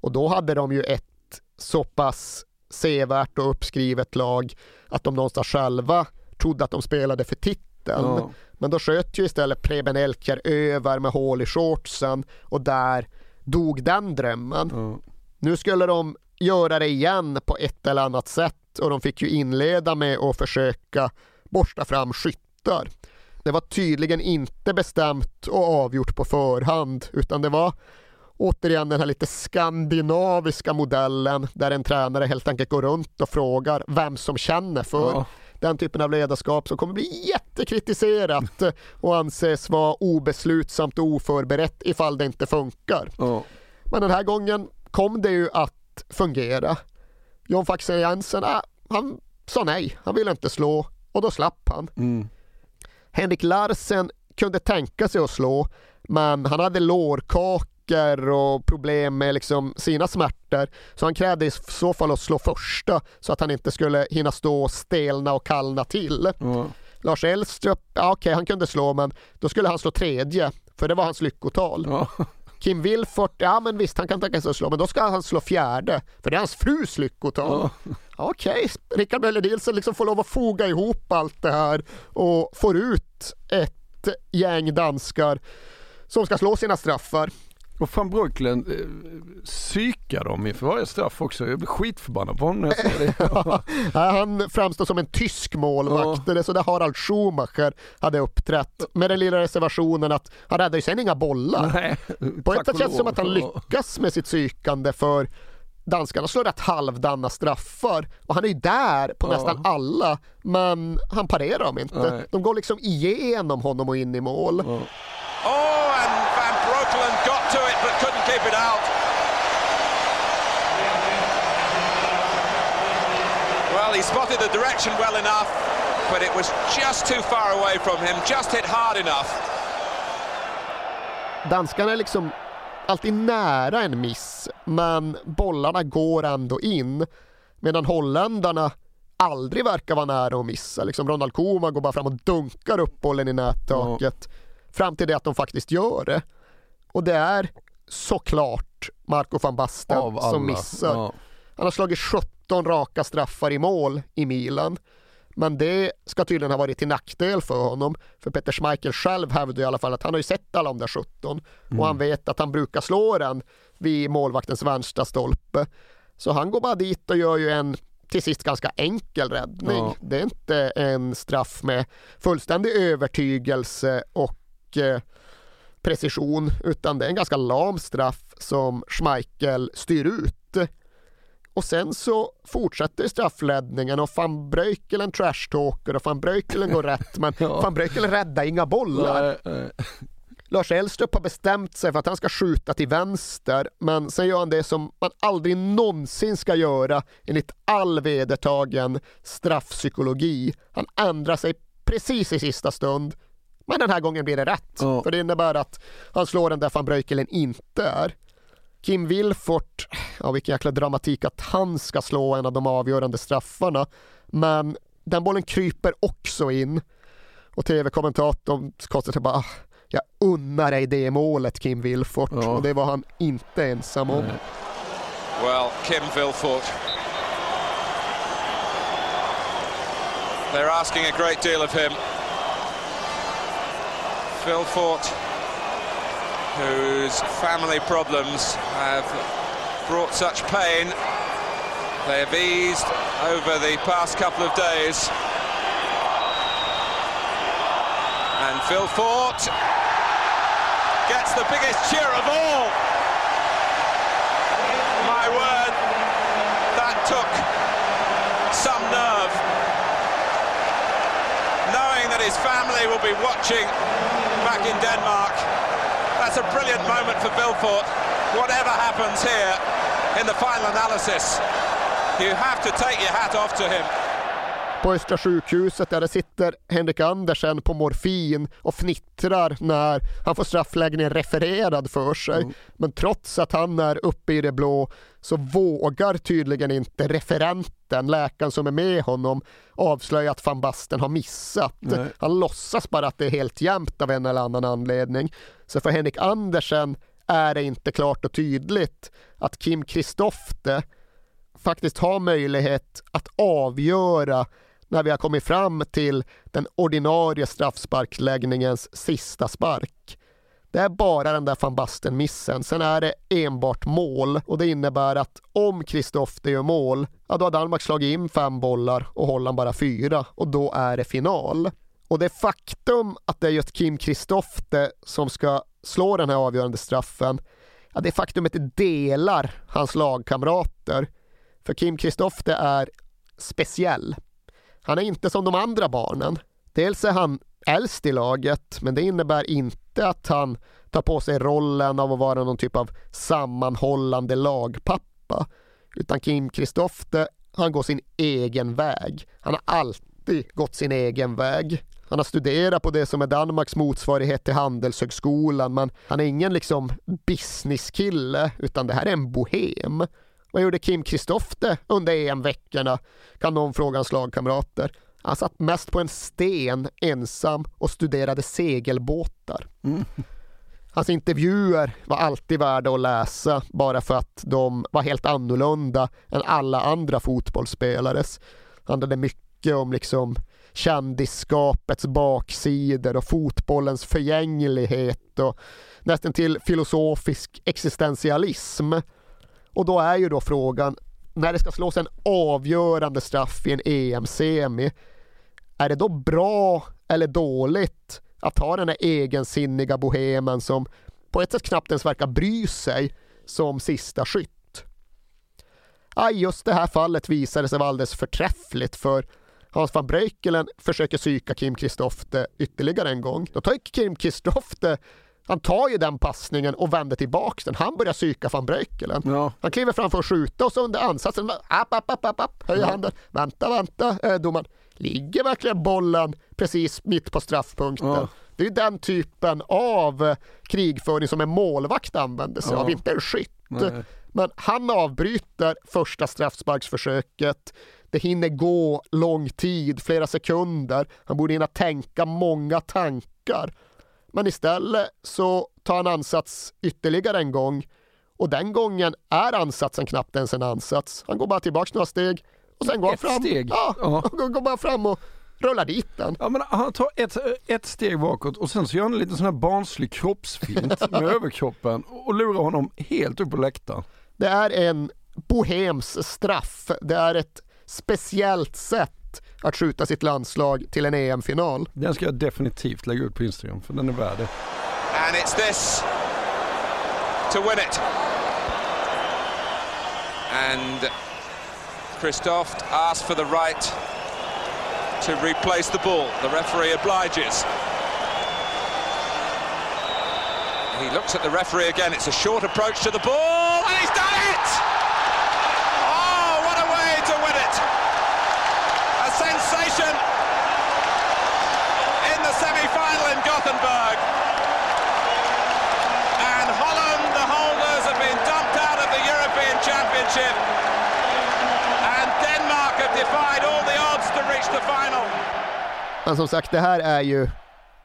och då hade de ju ett så pass sevärt och uppskrivet lag att de någonstans själva trodde att de spelade för titeln. Ja. Men då sköt ju istället Preben Elkjær över med hål i shortsen och där dog den drömmen. Ja. Nu skulle de göra det igen på ett eller annat sätt och de fick ju inleda med att försöka borsta fram skyttar. Det var tydligen inte bestämt och avgjort på förhand utan det var återigen den här lite skandinaviska modellen där en tränare helt enkelt går runt och frågar vem som känner för Ja. den typen av ledarskap som kommer bli jättekritiserat och anses vara obeslutsamt och oförberett ifall det inte funkar. Ja. Men den här gången kom det ju att fungera. John Faxe Jensen, äh, han sa nej. Han ville inte slå och då slapp han. Mm. Henrik Larsen kunde tänka sig att slå, men han hade lårkakor och problem med liksom sina smärtor. Så han krävde i så fall att slå första så att han inte skulle hinna stå och stelna och kallna till. Ja. Lars Elstrup, ja, okej han kunde slå men då skulle han slå tredje, för det var hans lyckotal. Ja. Kim Wilfort, ja men visst han kan tänka sig att slå, men då ska han slå fjärde, för det är hans frus lyckotal. Okej, Rickard Möller Nilsson liksom får lov att foga ihop allt det här och får ut ett gäng danskar som ska slå sina straffar. Och van Breukelen eh, psykar dem inför varje straff också. Jag blir skitförbannad på honom när jag ser det. Ja, han framstår som en tysk målvakt. Det är så där Harald Schumacher hade uppträtt. Med den lilla reservationen att han räddade ju sen inga bollar. Nej, På ett sätt känns det som att han lyckas med sitt psykande för danskarna slår rätt halvdana straffar och han är ju där på Ja. nästan alla men han parerar dem inte. Nej. De går liksom igenom honom och in i mål. Oh, Breukelen got to it but couldn't keep it out. Well, he spotted the direction well enough, but it was just too far away from him, just hit hard enough. Danskarna är liksom alltid nära en miss men bollarna går ändå in medan holländarna aldrig verkar vara nära att missa. Liksom Ronald Koeman går bara fram och dunkar upp bollen i nättaket fram till det att de faktiskt gör det. Och det är såklart Marco van Basten som missar. Ja. Han har slagit 17 raka straffar i mål i Milan. Men det ska tydligen ha varit till nackdel för honom. För Peter Schmeichel själv hävdar i alla fall att han har ju sett alla de där 17 och han vet att han brukar slå den vid målvaktens vänstra stolpe. Så han går bara dit och gör ju en till sist ganska enkel räddning. Ja. Det är inte en straff med fullständig övertygelse och eh, precision utan det är en ganska lam straff som Schmeichel styr ut. Och sen så fortsätter straffräddningen och van Breukelen trashtalker och van Breukelen går rätt men Ja. van Breukelen räddar inga bollar. Nej, nej. Lars Elstrup har bestämt sig för att han ska skjuta till vänster men sen gör han det som man aldrig någonsin ska göra enligt all vedertagen straffpsykologi. Han ändrar sig precis i sista stund men den här gången blir det rätt. Ja. För det innebär att han slår den där van Breukelen inte är. Kim Wilfort, ja vilken jäkla dramatik att han ska slå en av de avgörande straffarna. Men den bollen kryper också in. Och tv-kommentatorn konstaterar bara ah, jag unnar dig det målet Kim Wilfort. Ja. Och det var han inte ensam om. Well, Kim Vilfort. They're asking a great deal of him. Vilfort, whose family problems have brought such pain, they have eased over the past couple of days. And Phil Fort gets the biggest cheer of all. My word, that took some nerve. Knowing that his family will be watching back in Denmark. That's a brilliant moment for Vilfort. Whatever happens here in the final analysis, you have to take your hat off to him. På Östra sjukhuset där det sitter Henrik Andersen på morfin och fnittrar när han får straffläggningen refererad för sig. Mm. Men trots att han är uppe i det blå så vågar tydligen inte referenten, läkaren som är med honom, avslöja att van Basten har missat. Nej. Han låtsas bara att det är helt jämnt av en eller annan anledning. Så för Henrik Andersen är det inte klart och tydligt att Kim Kristofte faktiskt har möjlighet att avgöra när vi har kommit fram till den ordinarie straffsparksläggningens sista spark. Det är bara den där van Basten-missen. Sen är det enbart mål och det innebär att om Kristoffer gör mål, ja då har Danmark slagit in fem bollar och Holland bara fyra och då är det final. Och det faktum att det är just Kim Kristoffer som ska slå den här avgörande straffen, ja det faktumet delar hans lagkamrater. För Kim Kristoffer är speciell. Han är inte som de andra barnen. Dels är han äldst i laget, men det innebär inte att han tar på sig rollen av att vara någon typ av sammanhållande lagpappa. Utan Kim Kristofte, han går sin egen väg. Han har alltid gått sin egen väg. Han har studerat på det som är Danmarks motsvarighet till Handelshögskolan, men han är ingen liksom businesskille, utan det här är en bohem. Vad gjorde Kim Kristofte under EM-veckorna? Kan någon fråga hans lagkamrater. Han satt mest på en sten ensam och studerade segelbåtar. Mm. Hans intervjuer var alltid värda att läsa bara för att de var helt annorlunda än alla andra fotbollsspelares. Han handlade mycket om liksom kändisskapets baksidor och fotbollens förgänglighet och nästan till filosofisk existentialism. Och då är ju då frågan, när det ska slås en avgörande straff i en EM-semi, är det då bra eller dåligt att ha den här egensinniga bohemen som på ett sätt knappt ens verkar bry sig som sista skytt? Ja, just det här fallet visade sig vara alldeles förträffligt för Hans van Breukelen försöker psyka Kim Kristofte ytterligare en gång. Då tar Kim Kristofte han tar ju den passningen och vänder tillbaks den. Han börjar psyka van Breukelen. Ja. Han kliver fram för att skjuta och så under ansatsen, app, app, app, app, app höjer ja. handen. Vänta, vänta, äh, domaren. Ligger verkligen bollen precis mitt på straffpunkten? Ja. Det är den typen av eh, krigföring som en målvakt använder sig ja. av, inte en skytt. Nej. Men han avbryter första straffsparksförsöket. Det hinner gå lång tid, flera sekunder. Han borde hinna tänka många tankar. Men istället så tar han ansats ytterligare en gång och den gången är ansatsen knappt ens en ansats. Han går bara tillbaks några steg och sen går han fram. Steg. Ja, ja. Han går bara fram och rullar dit den. Ja, men han tar ett, ett steg bakåt och sen så gör han en liten sån här barnslig kroppsfint med överkroppen och lurar honom helt upp på läktaren. Det är en bohems straff. Det är ett speciellt sätt att skjuta sitt landslag till en EM-final. Den ska jag definitivt lägga ut på Instagram för den är värd det. And it's this to win it. And Christophe asks for the right to replace the ball. The referee obliges. He looks at the referee again. It's a short approach to the ball, and he's done it! Oh, what a way to win it! A sensation in the semi-final in Gothenburg. And Holland, the holders, have been dumped out of the European Championship. Men som sagt, det här är ju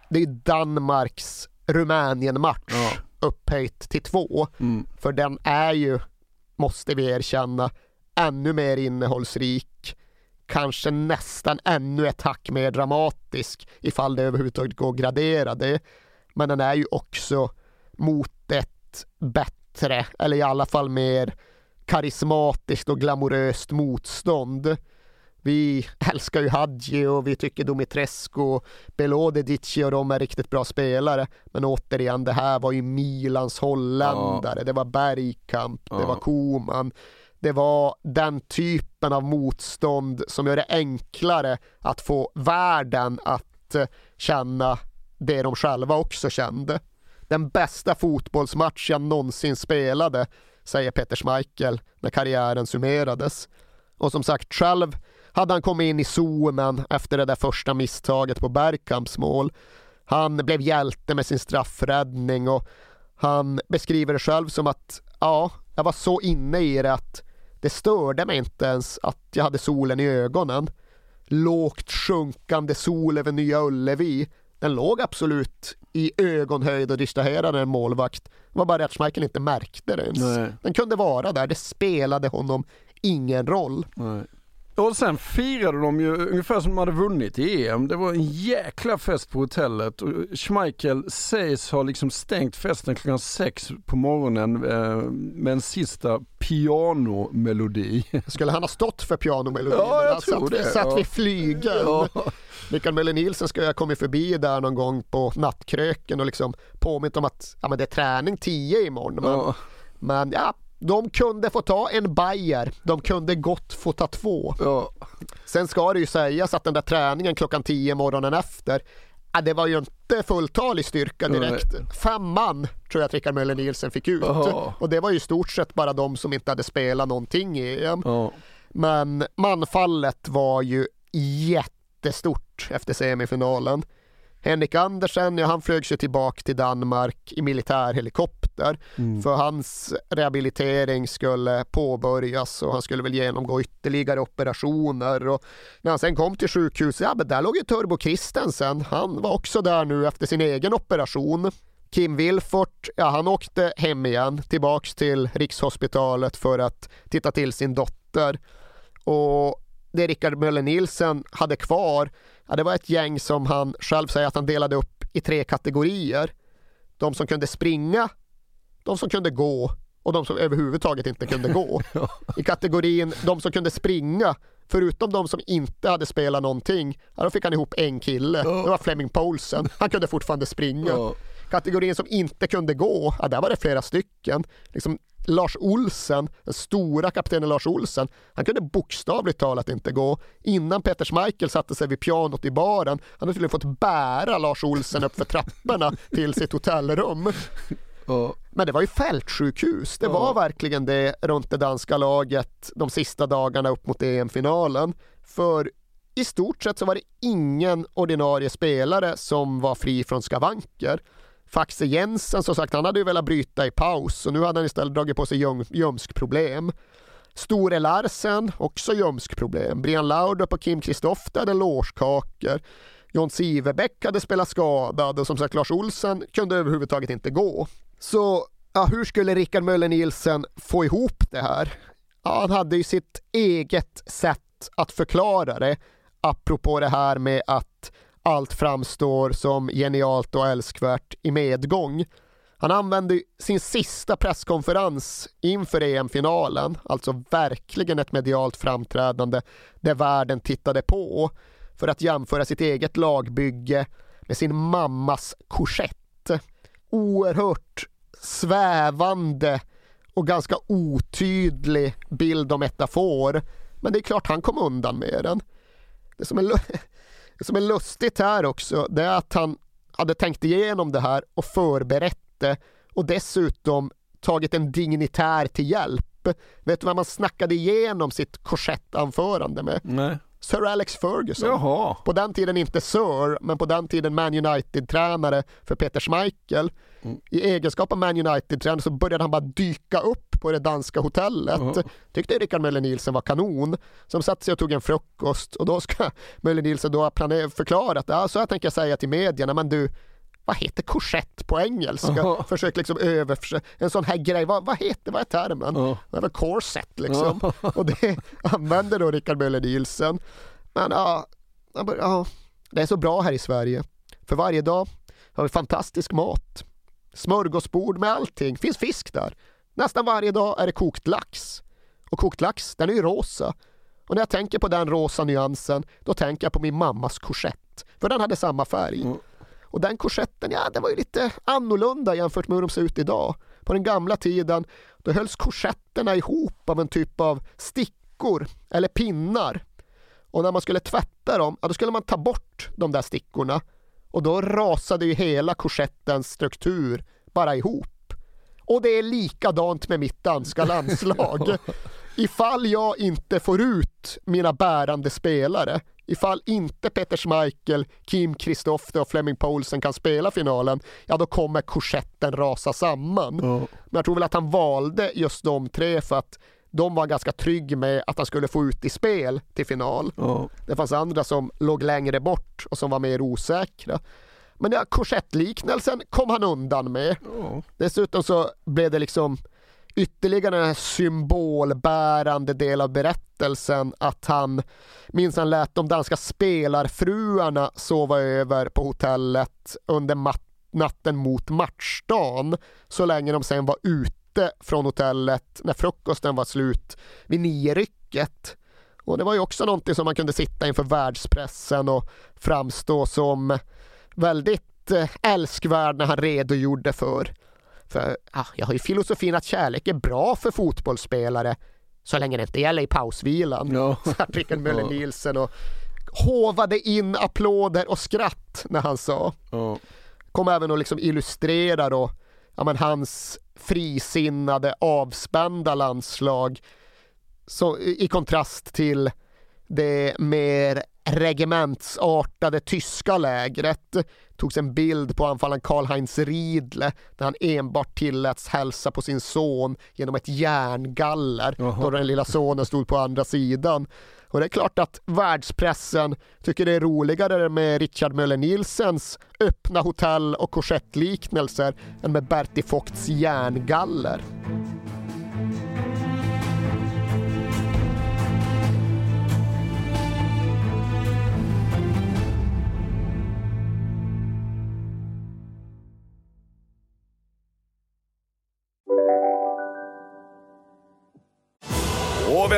det är Danmarks Rumänien-match ja. upphöjt till två. Mm. För den är ju, måste vi erkänna, ännu mer innehållsrik. Kanske nästan ännu ett hack mer dramatisk ifall det överhuvudtaget går att gradera det. Men den är ju också mot ett bättre, eller i alla fall mer karismatiskt och glamoröst motstånd. Vi älskar ju Hadji och vi tycker Dumitrescu, Belodedici och de är riktigt bra spelare. Men återigen, det här var ju Milans holländare. Ja. Det var Bergkamp, ja. det var Koman. Det var den typen av motstånd som gör det enklare att få världen att eh, känna det de själva också kände. Den bästa fotbollsmatch jag någonsin spelade, säger Peter Schmeichel när karriären summerades. Och som sagt, själv hade han kommit in i zonen efter det där första misstaget på Bergkamps mål. Han blev hjälte med sin straffräddning och han beskriver det själv som att ja, jag var så inne i det att det störde mig inte ens att jag hade solen i ögonen. Lågt sjunkande sol över Nya Ullevi. Den låg absolut i ögonhöjd och distraherade en målvakt. Det var bara att Schmeichel inte märkte det ens. Nej. Den kunde vara där, det spelade honom ingen roll. Nej. Och sen firade de ju ungefär som de hade vunnit i EM. Det var en jäkla fest på hotellet och Schmeichel sägs ha liksom stängt festen klockan sex på morgonen eh, med en sista pianomelodi. Skulle han ha stått för pianomelodin? Ja, jag tror satt, det, satt ja. vid flygeln. Ja. Mikael Möller Nielsen ska ha kommit förbi där någon gång på nattkröken och liksom påmint om att ja, men det är träning 10 imorgon. Men, Ja. men ja, de kunde få ta en bajer. De kunde gott få ta två. Ja. Sen ska det ju sägas att den där träningen klockan 10 morgonen efter Ja, det var ju inte fulltalig styrka direkt. Fem man tror jag att Rickard Möller Nielsen fick ut. Jaha. Och det var ju i stort sett bara de som inte hade spelat någonting i EM. Ja. Men manfallet var ju jättestort efter semifinalen. Henrik Andersen, ja, han flögs ju tillbaka till Danmark i militärhelikopter Mm. för hans rehabilitering skulle påbörjas och han skulle väl genomgå ytterligare operationer och när han sen kom till sjukhuset, ja men där låg ju Turbo Kristensen. Han var också där nu efter sin egen operation. Kim Wilfort, ja han åkte hem igen tillbaks till Rikshospitalet för att titta till sin dotter. Och det Rickard Möller Nielsen hade kvar, ja, det var ett gäng som han själv säger att han delade upp i tre kategorier. De som kunde springa, de som kunde gå och de som överhuvudtaget inte kunde gå. I kategorin de som kunde springa, förutom de som inte hade spelat någonting, ja, då fick han ihop en kille. Det var Fleming Poulsen. Han kunde fortfarande springa. Kategorin som inte kunde gå, ja, där var det flera stycken. Liksom Lars Olsen, den stora kaptenen Lars Olsen, han kunde bokstavligt talat inte gå. Innan Peter Schmeichel satte sig vid pianot i baren, han hade tydligen fått bära Lars Olsen upp för trapporna till sitt hotellrum. Men det var ju fältsjukhus. Det var verkligen det runt det danska laget de sista dagarna upp mot EM-finalen. För i stort sett så var det ingen ordinarie spelare som var fri från skavanker. Faxe Jensen som sagt, han hade ju velat bryta i paus och nu hade han istället dragit på sig ljumskproblem. Store Larsen, också ljumskproblem. Brian Laudrup och Kim Kristoffer hade lårskakor. John Siverbäck hade spelat skadad och som sagt Lars Olsen kunde överhuvudtaget inte gå. Så ja, hur skulle Rickard Möller Nielsen få ihop det här? Ja, han hade ju sitt eget sätt att förklara det apropå det här med att allt framstår som genialt och älskvärt i medgång. Han använde sin sista presskonferens inför EM-finalen, alltså verkligen ett medialt framträdande där världen tittade på för att jämföra sitt eget lagbygge med sin mammas korsett. Oerhört svävande och ganska otydlig bild och metafor. Men det är klart han kom undan med den. Det som är, det som är lustigt här också, det är att han hade tänkt igenom det här och förberett det och dessutom tagit en dignitär till hjälp. Vet du vad man snackade igenom sitt korsettanförande med? Nej. Sir Alex Ferguson. Jaha. På den tiden inte Sir, men på den tiden Man United-tränare för Peter Schmeichel. I egenskap av Man United-tränare så började han bara dyka upp på det danska hotellet. Ja. Tyckte Rickard Möller Nielsen var kanon. Som satte sig och tog en frukost och då ska Möller Nielsen då förklarat, ja, så jag tänker säga till medierna, men du, vad heter korsett på engelska? Ja. Försök liksom över, en sån här grej, vad, vad heter, vad är termen? Ja. Det väl corset liksom. Och det använder då Rickard Möller Nielsen. Men ja, ja, det är så bra här i Sverige. För varje dag har vi fantastisk mat. Smörgåsbord med allting, finns fisk där. Nästan varje dag är det kokt lax. Och kokt lax, den är ju rosa. Och när jag tänker på den rosa nyansen, då tänker jag på min mammas korsett. För den hade samma färg. Och den korsetten, ja den var ju lite annorlunda jämfört med hur de ser ut idag. På den gamla tiden, då hölls korsetterna ihop av en typ av stickor eller pinnar. Och när man skulle tvätta dem, ja, då skulle man ta bort de där stickorna. Och då rasade ju hela korsettens struktur bara ihop. Och det är likadant med mitt danska landslag. Ifall jag inte får ut mina bärande spelare, ifall inte Peter Schmeichel, Kim Kristoffer och Flemming Poulsen kan spela finalen, ja då kommer korsetten rasa samman. Men jag tror väl att han valde just de tre för att de var ganska trygg med att han skulle få ut i spel till final. Det fanns andra som låg längre bort och som var mer osäkra. Men ja, korsettliknelsen kom han undan med. Dessutom så blev det liksom ytterligare en symbolbärande del av berättelsen att han minns lät de danska spelarfruarna sova över på hotellet under natten mot matchdagen så länge de sen var ute från hotellet när frukosten var slut vid nio-rycket. Och det var ju också någonting som man kunde sitta inför världspressen och framstå som väldigt eh, älskvärd när han redogjorde för. För ja, jag har ju filosofin att kärlek är bra för fotbollsspelare så länge det inte gäller i pausvilan. Ja. Rickard Möller Nielsen och hovade in applåder och skratt när han sa. Ja. Kom även att liksom illustrera då, ja, men hans frisinnade avspända landslag så, i kontrast till det mer regementsartade tyska lägret togs en bild på anfallaren Karl-Heinz Riedle där han enbart tilläts hälsa på sin son genom ett järngaller Jaha. då den lilla sonen stod på andra sidan. Och det är klart att världspressen tycker det är roligare med Richard Möller Nielsens öppna hotell och korsettliknelser än med Bertie Vogts järngaller.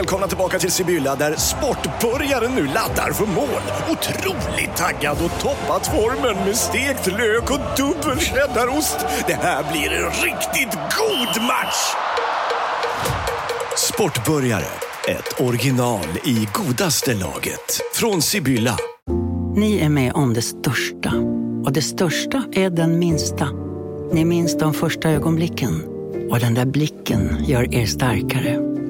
Välkomna tillbaka till Sibylla där sportbörjaren nu laddar för mål. Otroligt taggad och toppat formen med stekt lök och dubbel cheddarost. Det här blir en riktigt god match! Sportbörjare, ett original i godaste laget. Från Sibylla. Ni är med om det största. Och det största är den minsta. Ni minns de första ögonblicken. Och den där blicken gör er starkare.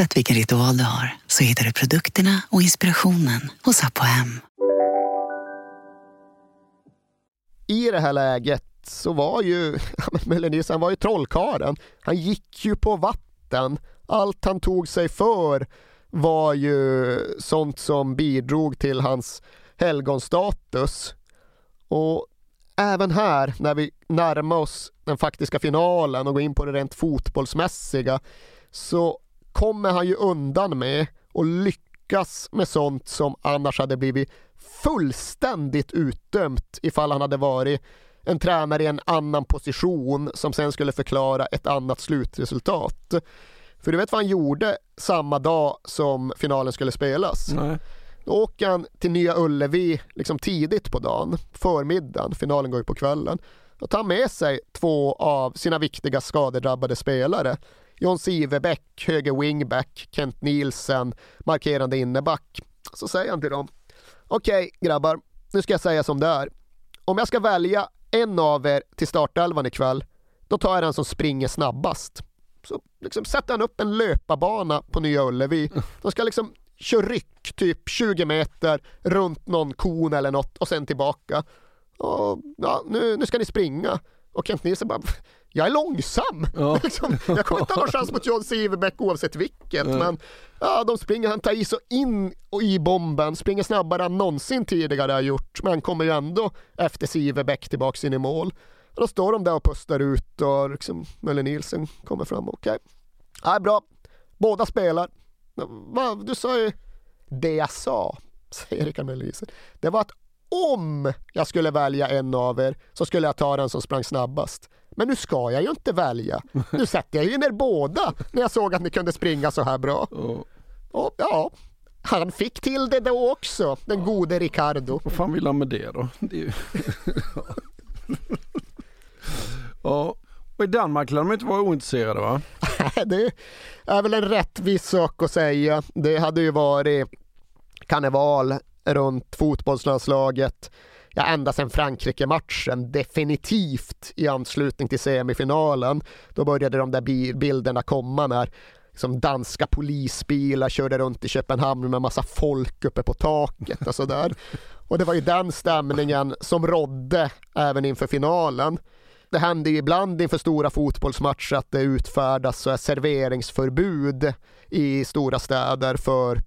Oavsett vilken ritual du har så hittar du produkterna och inspirationen hos Apohem. I det här läget så var ju Möller han var ju trollkaren. Han gick ju på vatten. Allt han tog sig för var ju sånt som bidrog till hans helgonstatus. Och även här, när vi närmar oss den faktiska finalen och går in på det rent fotbollsmässiga, så kommer han ju undan med och lyckas med sånt som annars hade blivit fullständigt utdömt ifall han hade varit en tränare i en annan position som sen skulle förklara ett annat slutresultat. För du vet vad han gjorde samma dag som finalen skulle spelas? Nej. Då åker han till Nya Ullevi liksom tidigt på dagen, förmiddagen, finalen går ju på kvällen. Då tar han med sig två av sina viktiga skadedrabbade spelare John Sivebäck, höger wingback, Kent Nielsen, markerande inneback. Så säger han till dem, okej okay, grabbar, nu ska jag säga som det är. Om jag ska välja en av er till startelvan ikväll, då tar jag den som springer snabbast. Så liksom sätter han upp en löparbana på Nya Ullevi. De ska liksom köra ryck, typ 20 meter runt någon kon eller något och sen tillbaka. Och, ja, nu, nu ska ni springa. Och Kent Nielsen bara, jag är långsam. Ja. Liksom, jag kommer inte ha någon chans mot John Siverbeck oavsett vilket. Ja. Men ja, de springer, han tar i så in och i bomben, springer snabbare än någonsin tidigare har gjort. Men kommer ju ändå efter Siverbeck tillbaks in i mål. Och då står de där och pustar ut och liksom, Möller Nielsen kommer fram. Okej, okay. ja, bra. Båda spelar. Va, du sa ju det jag sa, säger Rickard Möller Nielsen. Det var att om jag skulle välja en av er så skulle jag ta den som sprang snabbast. Men nu ska jag ju inte välja. Nu sätter jag ju ner båda när jag såg att ni kunde springa så här bra. Och ja, han fick till det då också, den gode Ricardo. Vad fan vill han med det då? Det ju... ja, och i Danmark lär de inte vara ointresserade va? det är väl en rättvis sak att säga. Det hade ju varit karneval runt fotbollslandslaget ja, ända sedan Frankrike-matchen, definitivt i anslutning till semifinalen. Då började de där bilderna komma när liksom danska polisbilar körde runt i Köpenhamn med massa folk uppe på taket och sådär. Och det var ju den stämningen som rådde även inför finalen. Det händer ju ibland inför stora fotbollsmatcher att det utfärdas så serveringsförbud i stora städer för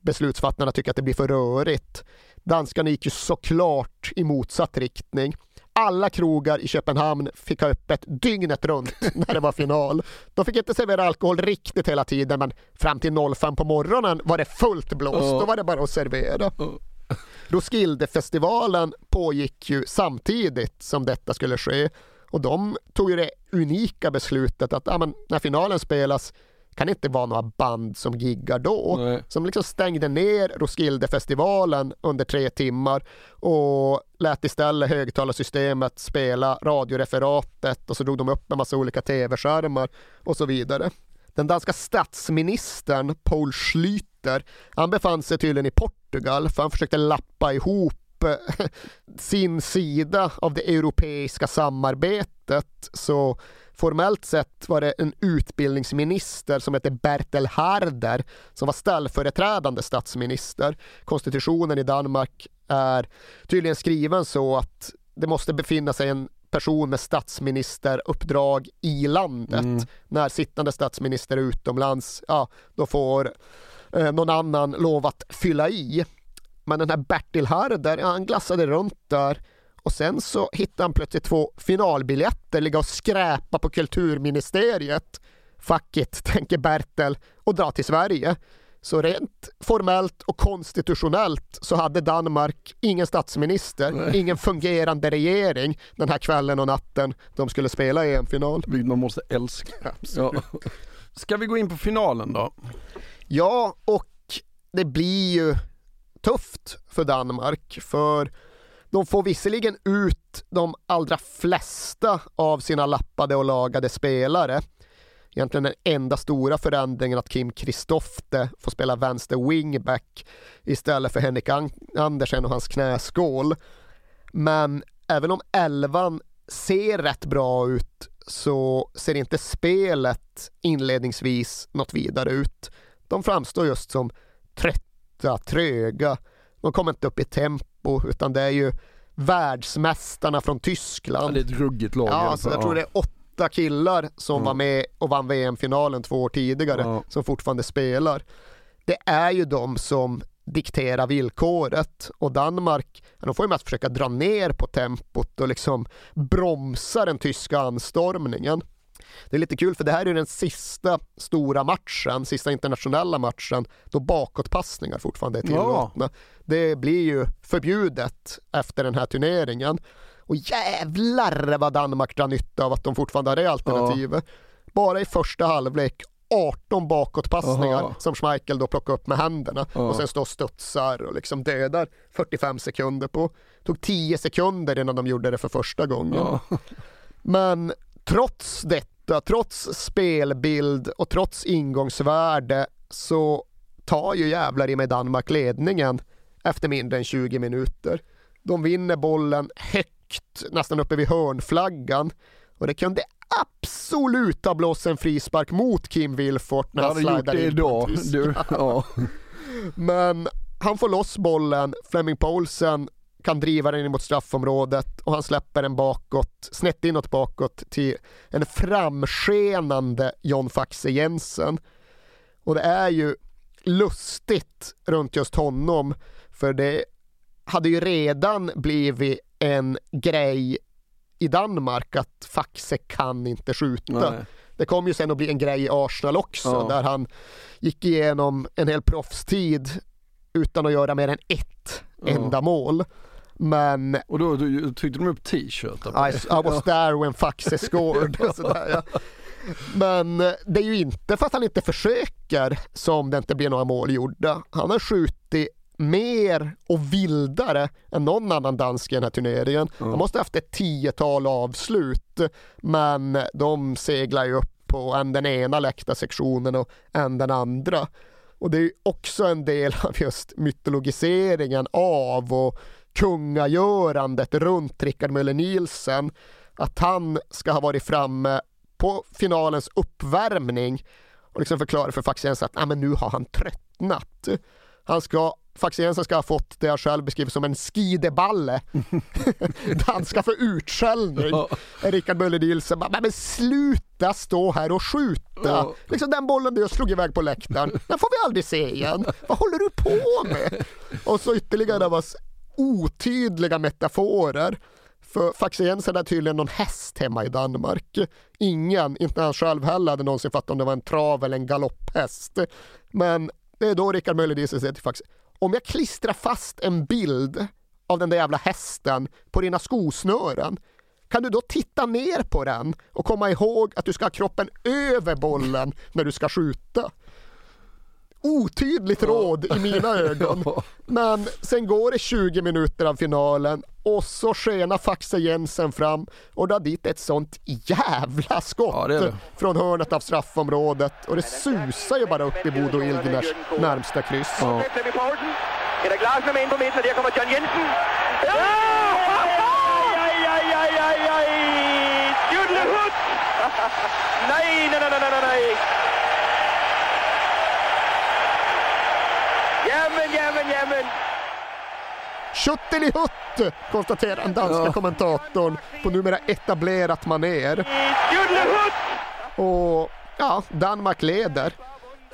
beslutsfattarna tycker att det blir för rörigt. Danskarna gick ju såklart i motsatt riktning. Alla krogar i Köpenhamn fick ha öppet dygnet runt när det var final. De fick inte servera alkohol riktigt hela tiden men fram till 05 på morgonen var det fullt blåst. Då var det bara att servera. Roskildefestivalen pågick ju samtidigt som detta skulle ske och de tog ju det unika beslutet att ja, men, när finalen spelas kan inte vara några band som giggar då. Nej. Som liksom stängde ner Roskildefestivalen under tre timmar och lät istället högtalarsystemet spela radioreferatet och så drog de upp en massa olika tv-skärmar och så vidare. Den danska statsministern Paul Schlüter, han befann sig tydligen i Portugal för han försökte lappa ihop sin sida av det europeiska samarbetet så Formellt sett var det en utbildningsminister som hette Bertel Harder som var ställföreträdande statsminister. Konstitutionen i Danmark är tydligen skriven så att det måste befinna sig en person med statsministeruppdrag i landet. Mm. När sittande statsminister är utomlands, ja, då får eh, någon annan lov att fylla i. Men den här Bertil Harder, ja, han glassade runt där och sen så hittade han plötsligt två finalbiljetter ligga och skräpa på kulturministeriet. Fuck it, tänker Bertel och dra till Sverige. Så rent formellt och konstitutionellt så hade Danmark ingen statsminister, Nej. ingen fungerande regering den här kvällen och natten de skulle spela EM-final. Man måste älska. Ja. Ska vi gå in på finalen då? Ja, och det blir ju tufft för Danmark för de får visserligen ut de allra flesta av sina lappade och lagade spelare. Egentligen den enda stora förändringen att Kim Kristofte får spela vänster wingback istället för Henrik Andersen och hans knäskål. Men även om elvan ser rätt bra ut så ser inte spelet inledningsvis något vidare ut. De framstår just som trötta, tröga. De kommer inte upp i tempo tempo utan det är ju världsmästarna från Tyskland. Ja, det är ett ruggigt lag. Ja, alltså, jag tror det är åtta killar som mm. var med och vann VM-finalen två år tidigare ja. som fortfarande spelar. Det är ju de som dikterar villkoret och Danmark, de får ju mest försöka dra ner på tempot och liksom bromsa den tyska anstormningen. Det är lite kul för det här är den sista stora matchen, sista internationella matchen då bakåtpassningar fortfarande är tillåtna. Ja. Det blir ju förbjudet efter den här turneringen. Och jävlar vad Danmark drar nytta av att de fortfarande har det alternativet. Ja. Bara i första halvlek 18 bakåtpassningar Aha. som Schmeichel då plockar upp med händerna Aha. och sen står och studsar och liksom dödar 45 sekunder på. Det tog 10 sekunder innan de gjorde det för första gången. Ja. Men trots detta trots spelbild och trots ingångsvärde så tar ju jävlar i mig Danmark ledningen efter mindre än 20 minuter. De vinner bollen högt, nästan uppe vid hörnflaggan och det kunde absolut ha blåst en frispark mot Kim Wilfort när han slidar in idag. Du, ja. Men han får loss bollen, Fleming Poulsen kan driva den in mot straffområdet och han släpper den bakåt, snett inåt bakåt till en framskenande John Faxe Jensen. Och det är ju lustigt runt just honom för det hade ju redan blivit en grej i Danmark att Faxe kan inte skjuta. Nej. Det kom ju sen att bli en grej i Arsenal också ja. där han gick igenom en hel proffstid utan att göra mer än ett ja. enda mål. Men... Och då, då tryckte de upp t-shirtar I, I was there when Faxe scored. sådär, ja. Men det är ju inte för att han inte försöker som det inte blir några mål gjorda. Han har skjutit mer och vildare än någon annan dansk i den här turneringen. Mm. Han måste ha haft ett tiotal avslut, men de seglar ju upp på en den ena läktarsektionen och en den andra. Och det är också en del av just mytologiseringen av och kungagörandet runt Rickard Möller Nielsen. Att han ska ha varit framme på finalens uppvärmning och liksom förklara för Faxiense att ah, men nu har han tröttnat. Han ska Faxiense ska ha fått det jag själv beskriver som en skideballe. han ska få utskällning. Ja. Rickard Möller Nielsen bara, men sluta stå här och skjuta. Ja. Liksom den bollen du slog iväg på läktaren, den får vi aldrig se igen. Vad håller du på med? Och så ytterligare var otydliga metaforer. För Faxiensen är tydligen någon häst hemma i Danmark. Ingen, inte han själv heller, hade någonsin fattat om det var en trav eller en galopphäst. Men det är då Rickard Möller-Diesel säger till Faxe, om jag klistrar fast en bild av den där jävla hästen på dina skosnören, kan du då titta ner på den och komma ihåg att du ska ha kroppen över bollen när du ska skjuta? Otydligt råd i mina ögon. Men sen går det 20 minuter av finalen och så skenar Faxe Jensen fram och drar dit ett sånt jävla skott ja, det det. från hörnet av straffområdet och det susar ju bara upp i Bodo Ilgners närmsta kryss. Ja. Peter Glasner med in på mitten och där kommer John Jensen. Ja! Aj, aj, aj, aj, aj! nej, nej, nej, nej, nej! Schuttelihutt, konstaterar den danska ja. kommentatorn på numera etablerat maner. Och ja, Danmark leder.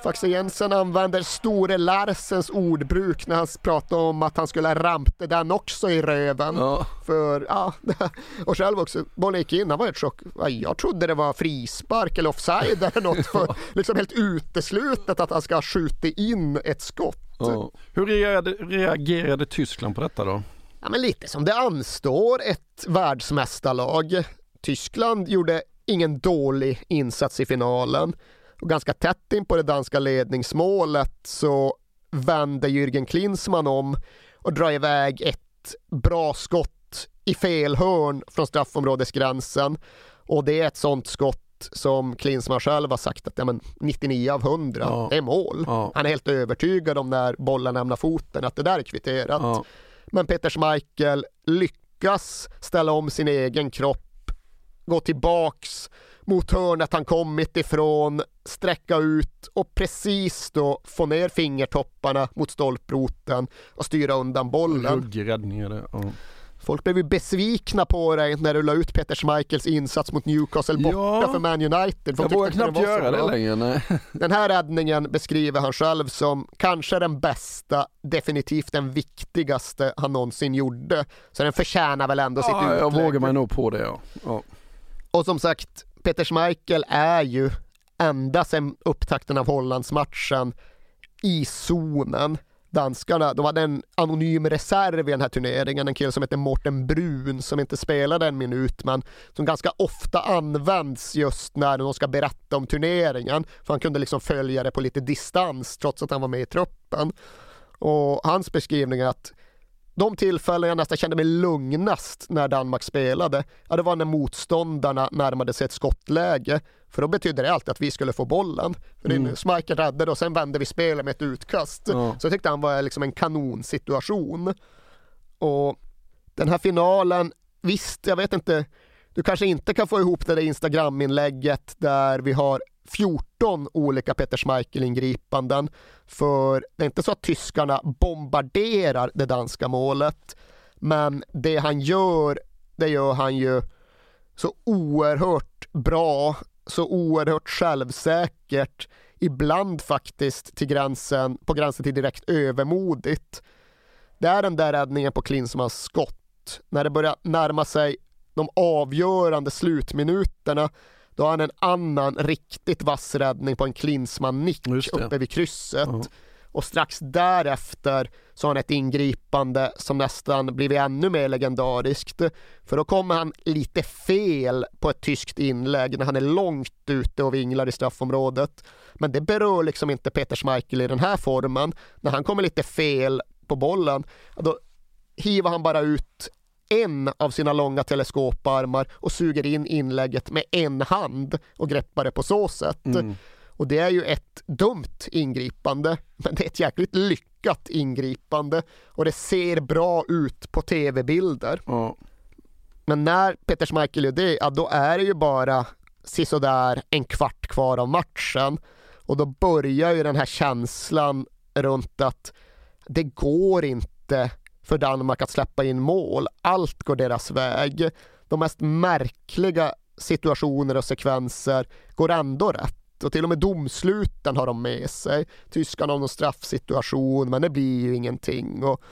Faxe Jensen använder Store Larsens ordbruk när han pratar om att han skulle ha ramte den också i röven. Ja. För, ja, och själv också, bollen gick in, han var helt chock. Jag trodde det var frispark eller offside eller något. För liksom helt uteslutet att han ska ha skjutit in ett skott. Hur reagerade, reagerade Tyskland på detta då? Ja, men lite som det anstår ett världsmästarlag. Tyskland gjorde ingen dålig insats i finalen. Och ganska tätt in på det danska ledningsmålet så vänder Jürgen Klinsmann om och drar iväg ett bra skott i fel hörn från straffområdesgränsen. Och det är ett sånt skott som Klinsmann själv har sagt att ja, men 99 av 100, ja. är mål. Ja. Han är helt övertygad om när bollen lämnar foten att det där är kvitterat. Ja. Men Peter Schmeichel lyckas ställa om sin egen kropp, gå tillbaks mot hörnet han kommit ifrån, sträcka ut och precis då få ner fingertopparna mot stolproten och styra undan bollen. Ruggig räddning är det. Ja. Folk blev ju besvikna på dig när du la ut Peter Schmeichels insats mot Newcastle borta ja, för Man United. Folk jag vågar knappt göra det längre. Nej. Den här räddningen beskriver han själv som kanske den bästa, definitivt den viktigaste han någonsin gjorde. Så den förtjänar väl ändå ja, sitt utlägg. Jag vågar mig nog på det ja. ja. Och som sagt, Peter Schmeichel är ju ända sedan upptakten av Hollandsmatchen i zonen. Danskarna, de hade en anonym reserv i den här turneringen, en kille som heter Morten Brun som inte spelade en minut men som ganska ofta används just när de ska berätta om turneringen. För han kunde liksom följa det på lite distans trots att han var med i truppen. Och hans beskrivning är att de tillfällen jag nästan kände mig lugnast när Danmark spelade, ja, det var när motståndarna närmade sig ett skottläge. För då betydde det alltid att vi skulle få bollen. För mm. Schmeichel räddade och sen vände vi spelet med ett utkast. Ja. Så jag tyckte han var liksom en kanonsituation. Och den här finalen, visst, jag vet inte, du kanske inte kan få ihop det där Instagram-inlägget där vi har 14 olika Peter Schmeichel-ingripanden. För det är inte så att tyskarna bombarderar det danska målet. Men det han gör, det gör han ju så oerhört bra, så oerhört självsäkert. Ibland faktiskt till gränsen, på gränsen till direkt övermodigt. Det är den där räddningen på Klinsmans skott. När det börjar närma sig de avgörande slutminuterna då har han en annan riktigt vass räddning på en Klinsmann-nick uppe vid krysset. Uh -huh. och strax därefter så har han ett ingripande som nästan blivit ännu mer legendariskt. För då kommer han lite fel på ett tyskt inlägg när han är långt ute och vinglar i straffområdet. Men det berör liksom inte Peter Schmeichel i den här formen. När han kommer lite fel på bollen, då hivar han bara ut en av sina långa teleskoparmar och suger in inlägget med en hand och greppar det på så sätt. Mm. Och det är ju ett dumt ingripande, men det är ett jäkligt lyckat ingripande och det ser bra ut på tv-bilder. Ja. Men när Peter Schmeichel gör det, ja, då är det ju bara sisådär en kvart kvar av matchen och då börjar ju den här känslan runt att det går inte för Danmark att släppa in mål. Allt går deras väg. De mest märkliga situationer och sekvenser går ändå rätt och till och med domsluten har de med sig. Tyskarna har någon straffsituation men det blir ju ingenting. Och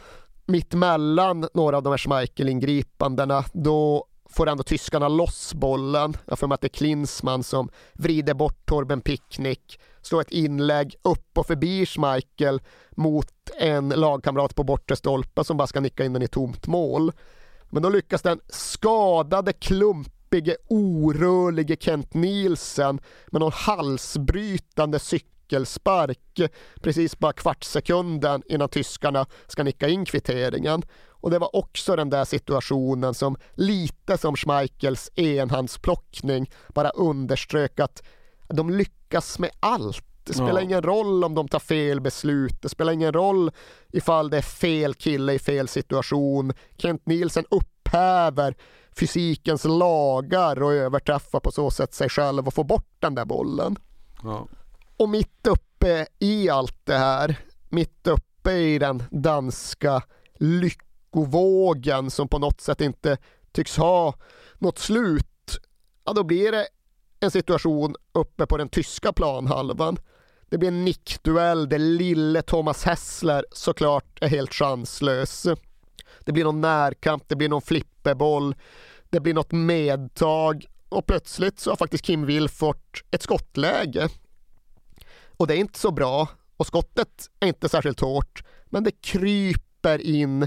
mitt mellan några av de här Schmeichel-ingripandena då får ändå tyskarna loss bollen. Jag får med att det är Klinsmann som vrider bort Torben Picknick, slår ett inlägg upp och förbi Schmeichel mot en lagkamrat på bortre stolpen som bara ska nicka in den i tomt mål. Men då lyckas den skadade klumpige, orörlige Kent Nielsen med någon halsbrytande cykel cykelspark precis bara kvartssekunden innan tyskarna ska nicka in kvitteringen. Och det var också den där situationen som lite som Schmeichels enhandsplockning bara underströk att de lyckas med allt. Det spelar ja. ingen roll om de tar fel beslut. Det spelar ingen roll ifall det är fel kille i fel situation. Kent Nielsen upphäver fysikens lagar och överträffa på så sätt sig själv och få bort den där bollen. Ja. Och mitt uppe i allt det här, mitt uppe i den danska lyckovågen som på något sätt inte tycks ha något slut, ja då blir det en situation uppe på den tyska planhalvan. Det blir en nickduell där lille Thomas Hessler såklart är helt chanslös. Det blir någon närkamp, det blir någon flipperboll, det blir något medtag och plötsligt så har faktiskt Kim Wilfort ett skottläge. Och det är inte så bra och skottet är inte särskilt hårt men det kryper in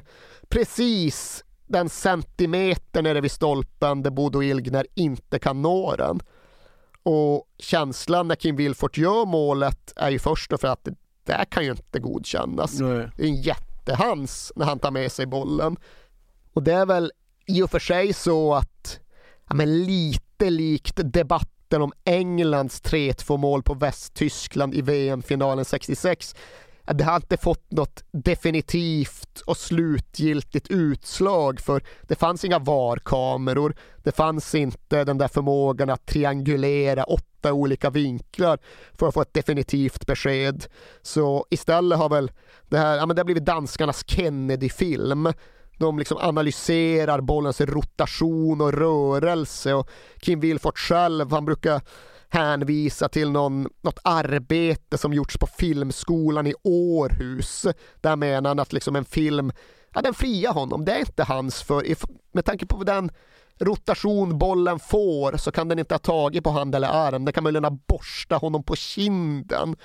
precis den centimeter nere vid stolpen där Bodo Ilgner inte kan nå den. Och känslan när Kim Wilfort gör målet är ju först och för att det där kan ju inte godkännas. Nej. Det är en jättehans när han tar med sig bollen. Och det är väl i och för sig så att ja, men lite likt debatten om Englands 3-2 mål på Västtyskland i VM-finalen 66 det har inte fått något definitivt och slutgiltigt utslag för det fanns inga VAR-kameror. Det fanns inte den där förmågan att triangulera åtta olika vinklar för att få ett definitivt besked. Så istället har väl det här, ja men det har blivit danskarnas Kennedy-film de liksom analyserar bollens rotation och rörelse och Kim Wilfort själv, han brukar hänvisa till någon, något arbete som gjorts på filmskolan i Århus. Där menar han att liksom en film, ja den friar honom, det är inte hans för, med tanke på den rotation bollen får så kan den inte ha tagit på hand eller arm, den kan möjligen ha borstat honom på kinden.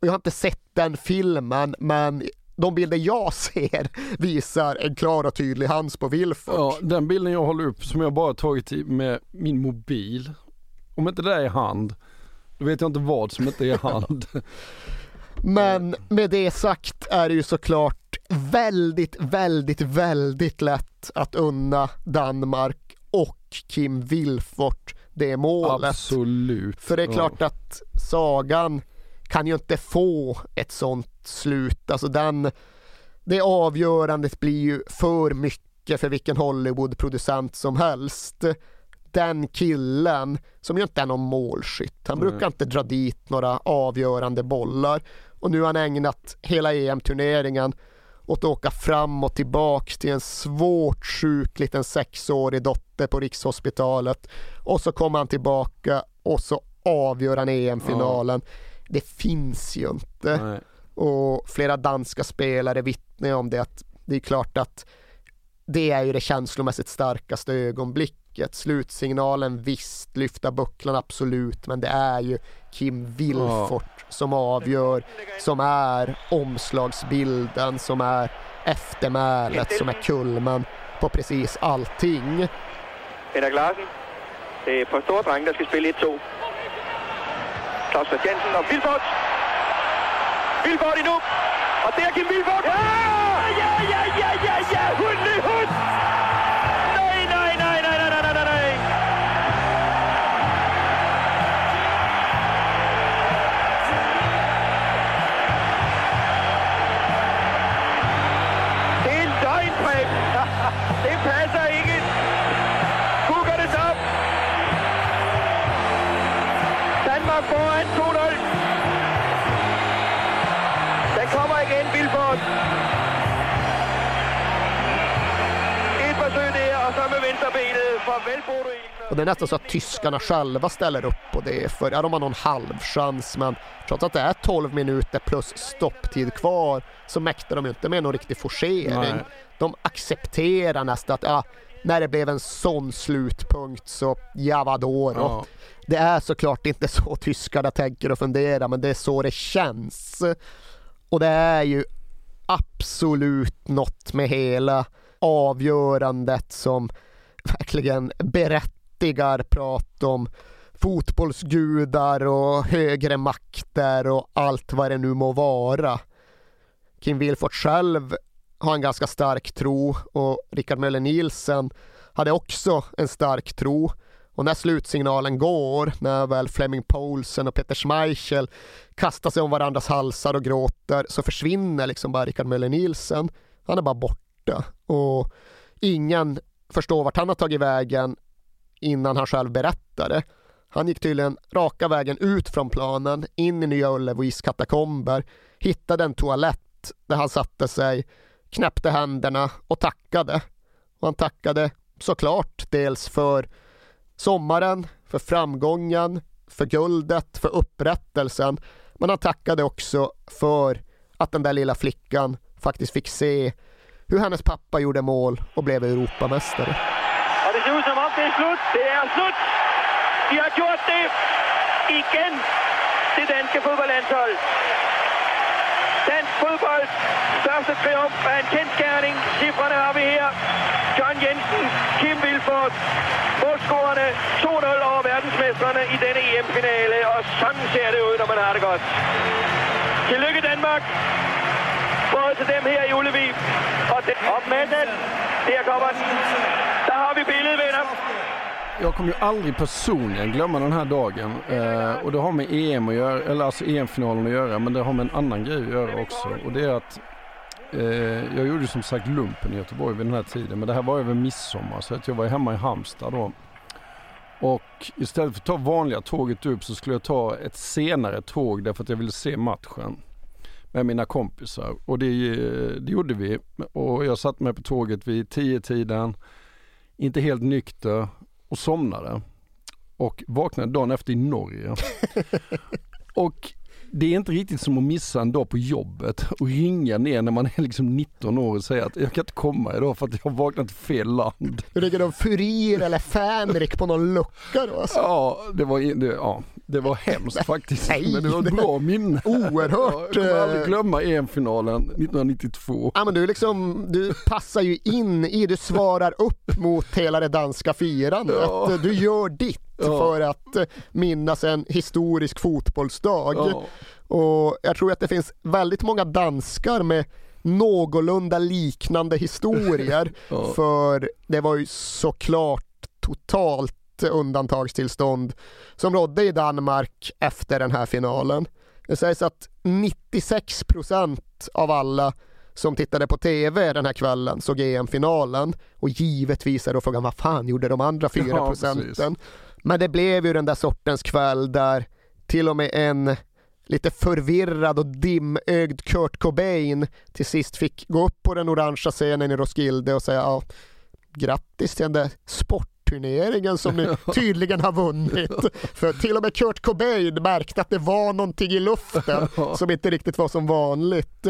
Och jag har inte sett den filmen men de bilder jag ser visar en klar och tydlig hands på Wilfort. Ja, den bilden jag håller upp som jag bara tagit med min mobil. Om inte det är hand, då vet jag inte vad som inte är hand. Men med det sagt är det ju såklart väldigt, väldigt, väldigt lätt att unna Danmark och Kim Wilfort det målet. Absolut. För det är klart ja. att sagan kan ju inte få ett sånt slut. Alltså den, det avgörandet blir ju för mycket för vilken Hollywoodproducent som helst. Den killen, som ju inte är någon målskytt, han mm. brukar inte dra dit några avgörande bollar. Och nu har han ägnat hela EM-turneringen åt att åka fram och tillbaks till en svårt sjuk liten sexårig dotter på Rikshospitalet. Och så kommer han tillbaka och så avgör han EM-finalen. Ja. Det finns ju inte. Nej. Och flera danska spelare vittnar om det att det är klart att det är ju det känslomässigt starkaste ögonblicket. Slutsignalen visst, lyfta bucklan absolut, men det är ju Kim Wilfort som avgör, som är omslagsbilden, som är eftermälet, som är kulmen på precis allting. Peter Larsen, det är på stora dreng, der skal spille 1-2. Claus Christiansen og Vilfort. Vilfort endnu, Og der er Kim Vilfort. Ja, ja, ja, ja, ja, ja, hund, Och det är nästan så att tyskarna själva ställer upp på det för ja, de har någon halvchans men trots att det är 12 minuter plus stopptid kvar så mäktar de inte med någon riktig forcering. Nej. De accepterar nästan att ja, när det blev en sån slutpunkt så ja vadå då? Ja. Det är såklart inte så tyskarna tänker och funderar men det är så det känns. Och det är ju absolut något med hela avgörandet som verkligen berättigar prat om fotbollsgudar och högre makter och allt vad det nu må vara. Kim Wilfort själv har en ganska stark tro och Rickard Möller Nielsen hade också en stark tro. Och när slutsignalen går, när väl Fleming Poulsen och Peter Schmeichel kastar sig om varandras halsar och gråter så försvinner liksom bara Rickard Möller Nielsen. Han är bara borta och ingen förstå vart han har tagit vägen innan han själv berättade. Han gick tydligen raka vägen ut från planen, in i Nya Ullevis katakomber, hittade en toalett där han satte sig, knäppte händerna och tackade. Och han tackade såklart dels för sommaren, för framgången, för guldet, för upprättelsen. Men han tackade också för att den där lilla flickan faktiskt fick se hur hennes pappa gjorde mål och blev Europamästare. Ja, det ser ut som att det är slut. Det är slut! De har gjort det igen, det danska fotbollslandslaget. Dansk fotboll, största triumf är en kendsgerning. Siffrorna har vi här. John Jensen, Kim Wilford, målscorerne 2-0 över världsmästarna i denna EM-finale, Och så ser det ut när man har det gott. Till lycka Danmark! Både till dem her i Ullevi Og, till, och med den, där kommer den. Der har vi billedet, venner. Jag kommer ju aldrig personligen glömma den här dagen. Eh, och det har med EM att göra, eller alltså EM-finalen att göra, men det har med en annan grej att göra också. Och det är att eh, jag gjorde som sagt lumpen i Göteborg vid den här tiden, men det här var över midsommar så att jag var hemma i Halmstad då. Och istället för att ta vanliga tåget upp så skulle jag ta ett senare tåg därför att jag ville se matchen med mina kompisar. Och det, det gjorde vi. Och jag satte mig på tåget vid tio tiden inte helt nykter och somnade. Och vaknade dagen efter i Norge. och det är inte riktigt som att missa en dag på jobbet och ringa ner när man är liksom 19 år och säga att jag kan inte komma idag för att jag har vaknat i fel land. Ligger någon Furir eller Fänrik på någon lucka då alltså? Ja, det var, det, ja, det var hemskt faktiskt. Nej, men det var ett bra minne. Oerhört. Jag kommer aldrig eh, glömma EM-finalen 1992. Ja men du liksom, du passar ju in i, du svarar upp mot hela det danska firandet. Ja. Du gör ditt ja. för att minnas en historisk fotbollsdag. Ja. Och jag tror att det finns väldigt många danskar med någorlunda liknande historier. För det var ju såklart totalt undantagstillstånd som rådde i Danmark efter den här finalen. Det sägs att 96 procent av alla som tittade på TV den här kvällen såg EM-finalen och givetvis är då frågan vad fan gjorde de andra 4 procenten? Ja, Men det blev ju den där sortens kväll där till och med en lite förvirrad och dimögd Kurt Cobain till sist fick gå upp på den orangea scenen i Roskilde och säga ja, grattis till den där sport turneringen som ni tydligen har vunnit. För till och med Kurt Cobain märkte att det var någonting i luften som inte riktigt var som vanligt.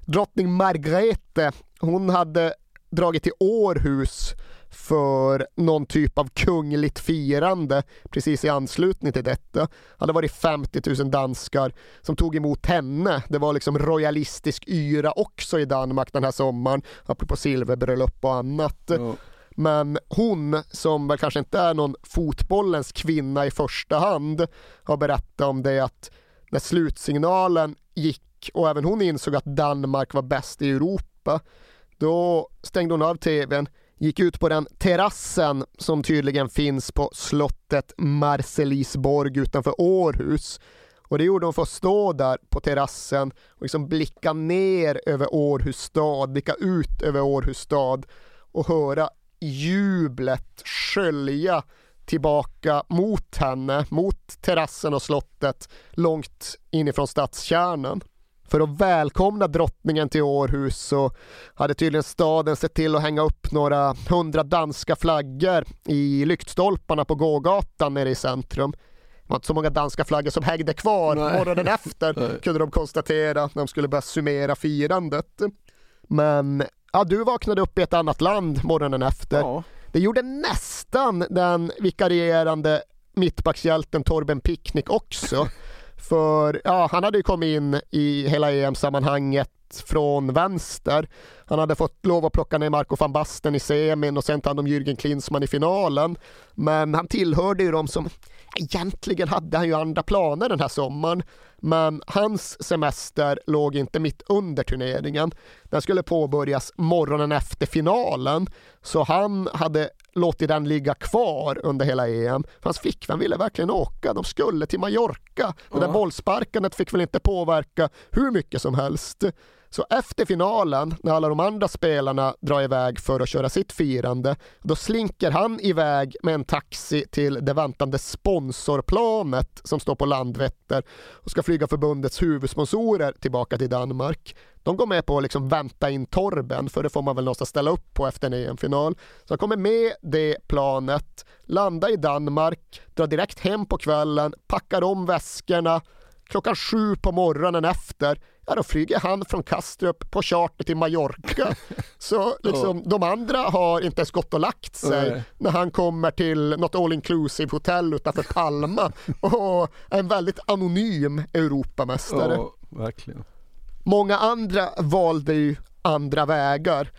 Drottning Margrethe, hon hade dragit till Århus för någon typ av kungligt firande precis i anslutning till detta. Det hade varit 50 000 danskar som tog emot henne. Det var liksom royalistisk yra också i Danmark den här sommaren, apropå silverbröllop och annat. Ja. Men hon, som väl kanske inte är någon fotbollens kvinna i första hand, har berättat om det att när slutsignalen gick och även hon insåg att Danmark var bäst i Europa, då stängde hon av tvn, gick ut på den terrassen som tydligen finns på slottet Marcelisborg utanför Århus. Och det gjorde hon för att stå där på terrassen och liksom blicka ner över Århus stad, blicka ut över Århus stad och höra jublet skölja tillbaka mot henne, mot terrassen och slottet långt inifrån stadskärnan. För att välkomna drottningen till Århus så hade tydligen staden sett till att hänga upp några hundra danska flaggor i lyktstolparna på gågatan nere i centrum. Det var inte så många danska flaggor som hängde kvar Nej. morgonen efter kunde de konstatera när de skulle börja summera firandet. Men ja, du vaknade upp i ett annat land morgonen efter. Ja. Det gjorde nästan den vikarierande mittbackshjälten Torben Picknick också. För ja, han hade ju kommit in i hela EM-sammanhanget från vänster. Han hade fått lov att plocka ner Marco van Basten i semin och sen ta hand om Jürgen Klinsmann i finalen. Men han tillhörde ju de som Egentligen hade han ju andra planer den här sommaren, men hans semester låg inte mitt under turneringen. Den skulle påbörjas morgonen efter finalen, så han hade låtit den ligga kvar under hela EM. För hans flickvän ville verkligen åka, de skulle till Mallorca. Det där Ja. bollsparkandet fick väl inte påverka hur mycket som helst. Så efter finalen, när alla de andra spelarna drar iväg för att köra sitt firande, då slinker han iväg med en taxi till det väntande sponsorplanet som står på Landvetter och ska flyga förbundets huvudsponsorer tillbaka till Danmark. De går med på att liksom vänta in Torben, för det får man väl någonstans ställa upp på efter en EM-final. Så han kommer med det planet, landar i Danmark, drar direkt hem på kvällen, packar om väskorna, klockan sju på morgonen efter, ja då flyger han från Kastrup på charter till Mallorca. Så liksom, de andra har inte ens gått och lagt sig Nej. när han kommer till något all inclusive hotell utanför Palma och är en väldigt anonym Europamästare. Ja, verkligen. Många andra valde ju andra vägar.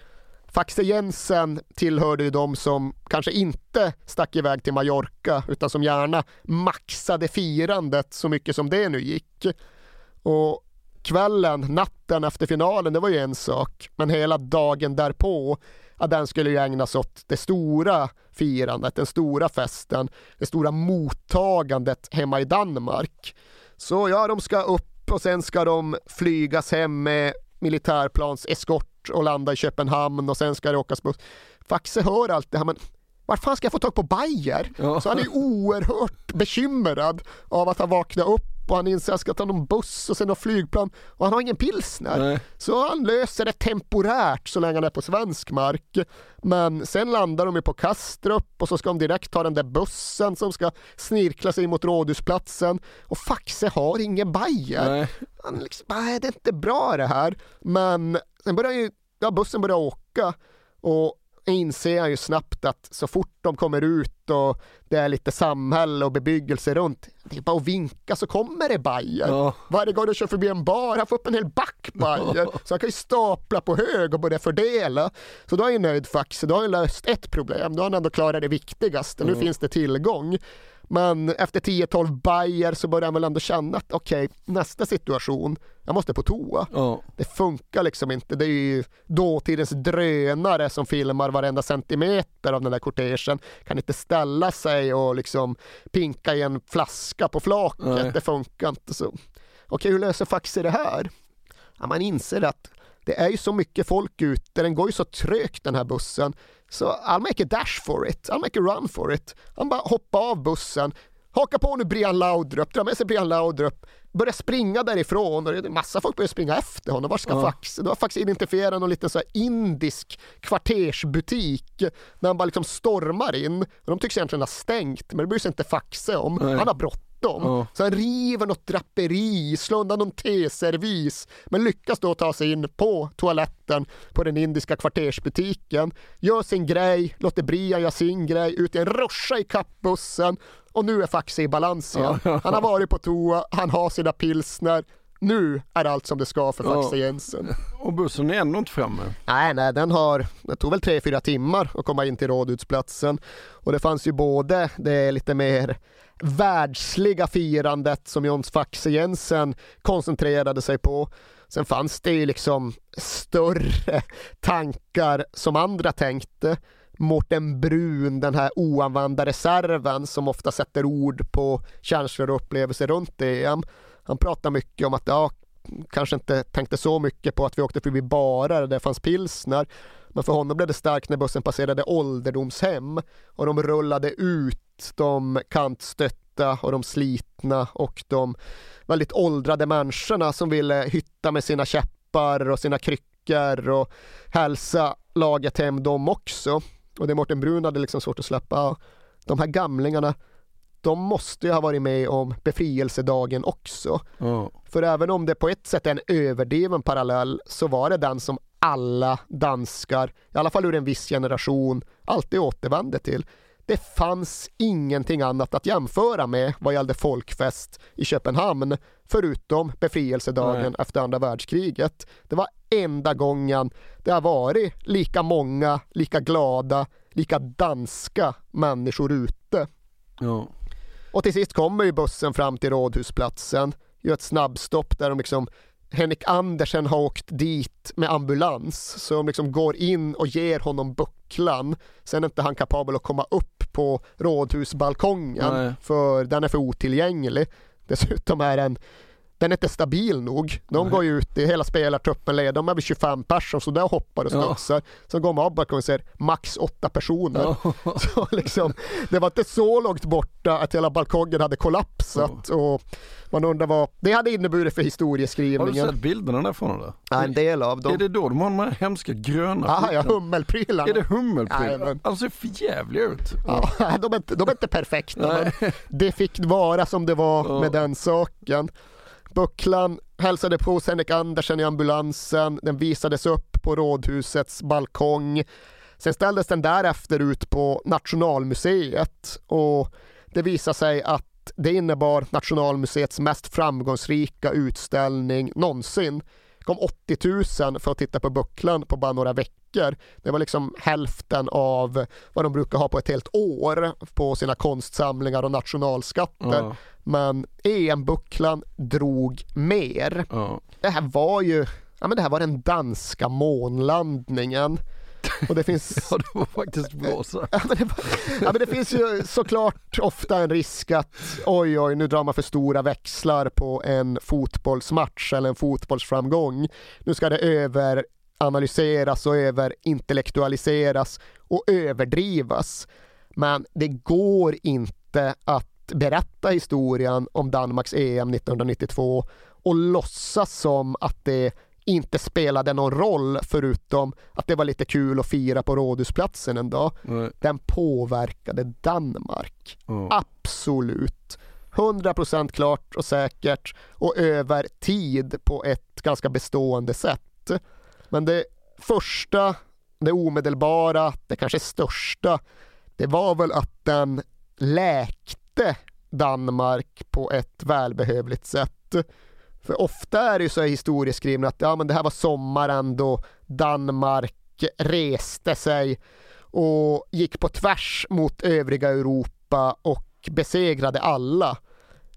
Faxe Jensen tillhörde ju de som kanske inte stack iväg till Mallorca utan som gärna maxade firandet så mycket som det nu gick. Och kvällen, natten efter finalen, det var ju en sak. Men hela dagen därpå, ja, den skulle ju ägnas åt det stora firandet, den stora festen, det stora mottagandet hemma i Danmark. Så ja, de ska upp och sen ska de flygas hem med militärplans eskort och landa i Köpenhamn och sen ska det åkas buss. Faxe hör allt det här men var fan ska jag få tag på Bayer? Ja. Så han är oerhört bekymrad av att han vaknar upp och han inser att han ska ta någon buss och sen någon flygplan och han har ingen pilsner. Nej. Så han löser det temporärt så länge han är på svensk mark. Men sen landar de ju på Kastrup och så ska de direkt ta den där bussen som ska snirkla sig mot Rådhusplatsen. Och Faxe har ingen Bayer. Nej. Han liksom, nej det är inte bra det här. Men sen börjar ju, ja, bussen börjar åka och inser han ju snabbt att så fort de kommer ut och det är lite samhälle och bebyggelse runt, det är bara att vinka så kommer det Bayer. Ja. Varje gång du kör förbi en bar, han får upp en hel back Bayer. Så han kan ju stapla på hög och börja fördela. Så då är jag nöjd Faxe, då har han löst ett problem. Då har han ändå klarat det viktigaste, nu Mm. finns det tillgång. Men efter 10-12 Bayer så börjar han väl ändå känna att okej, nästa situation, jag måste på toa. Ja. Det funkar liksom inte. Det är ju dåtidens drönare som filmar varenda centimeter av den där kortegen. Kan inte ställa sig och liksom pinka i en flaska på flaket. Nej. Det funkar inte så. Okej, hur löser Faxe det här? Ja, man inser att det är ju så mycket folk ute, den går ju så trögt den här bussen. Så I'll make a dash for it, I'll make a run for it. Han bara hoppar av bussen, hakar på nu Brian Laudrup, drar med sig Brian Laudrup, börjar springa därifrån och det är massa folk börjar springa efter honom. Var ska Ja. Faxe? Då har Faxe identifierat någon liten så indisk kvartersbutik när han bara liksom stormar in. Och de tycks egentligen ha stängt, men det bryr sig inte Faxe om. Nej. Han har bråttom. Bråttom. Ja. Så han river något draperi, slår undan någon teservis, men lyckas då ta sig in på toaletten på den indiska kvartersbutiken, gör sin grej, låter Brian göra sin grej, ut i en ruscha i kappbussen och nu är Faxe i balans igen. Han har varit på toa, han har sina pilsner, nu är allt som det ska för Faxe. Jensen. Och bussen är ändå inte framme. Nej, nej, den har, det tog väl tre, fyra timmar att komma in till Rådhusplatsen. Och det fanns ju både det lite mer världsliga firandet som Jons Faxe Jensen koncentrerade sig på. Sen fanns det ju liksom större tankar som andra tänkte. Mårten Brun, den här oanvända reserven som ofta sätter ord på känslor och upplevelser runt EM. Han pratar mycket om att ja, kanske inte tänkte så mycket på att vi åkte förbi barer där det fanns pilsner. Men för honom blev det starkt när bussen passerade ålderdomshem och de rullade ut de kantstötta och de slitna och de väldigt åldrade människorna som ville hytta med sina käppar och sina kryckor och hälsa laget hem dem också. Och det Mårten Brun hade liksom svårt att släppa, de här gamlingarna, de måste ju ha varit med om befrielsedagen också. Ja. För även om det på ett sätt är en överdriven parallell så var det den som alla danskar, i alla fall ur en viss generation, alltid återvände till. Det fanns ingenting annat att jämföra med vad gällde folkfest i Köpenhamn förutom befrielsedagen Nej. efter andra världskriget. Det var enda gången det har varit lika många, lika glada, lika danska människor ute. Ja. Och till sist kommer ju bussen fram till Rådhusplatsen, gör ett snabbstopp där de liksom Henrik Andersen har åkt dit med ambulans, så de liksom går in och ger honom bucklan. Sen är inte han kapabel att komma upp på rådhusbalkongen, Nej. för den är för otillgänglig. Dessutom är den den är inte stabil nog. De går ju ut i hela spelartruppen, de är väl 25 personer så där hoppar och Ja. studsar. Sen går man balkongen och ser max åtta personer. Ja. Så liksom, det var inte så långt borta att hela balkongen hade kollapsat och man undrar vad det hade inneburit för Har du historieskrivningen. sett bilderna därifrån eller? Ja, en del av dem. Är det då de har de här hemska gröna Ja, ja, hummelprylarna. Är det hummelprylar? Jajamän. Alltså för jävliga ut. Ja, de, är inte, de är inte perfekta, det fick vara som det var Ja. med den saken. Bucklan hälsade på hos Henrik Andersen i ambulansen, den visades upp på Rådhusets balkong. Sen ställdes den därefter ut på Nationalmuseet och det visade sig att det innebar Nationalmuseets mest framgångsrika utställning någonsin. Det kom 80 000 för att titta på bucklan på bara några veckor. Det var liksom hälften av vad de brukar ha på ett helt år på sina konstsamlingar och nationalskatter. Ja. Men EM-bucklan drog mer. Ja. Det här var ju, ja men det här var den danska månlandningen. Och det finns ja, det var faktiskt bra så. Ja men, det, ja men det finns ju såklart ofta en risk att oj oj nu drar man för stora växlar på en fotbollsmatch eller en fotbollsframgång. Nu ska det överanalyseras och överintellektualiseras och överdrivas. Men det går inte att berätta historien om Danmarks EM 1992 och låtsas som att det inte spelade någon roll förutom att det var lite kul att fira på Rådhusplatsen en dag. Nej. Den påverkade Danmark. Ja. Absolut. 100% klart och säkert och över tid på ett ganska bestående sätt. Men det första, det omedelbara, det kanske största, det var väl att den läkte Danmark på ett välbehövligt sätt. För ofta är det ju så i historieskrivningen att ja, men det här var sommaren då Danmark reste sig och gick på tvärs mot övriga Europa och besegrade alla.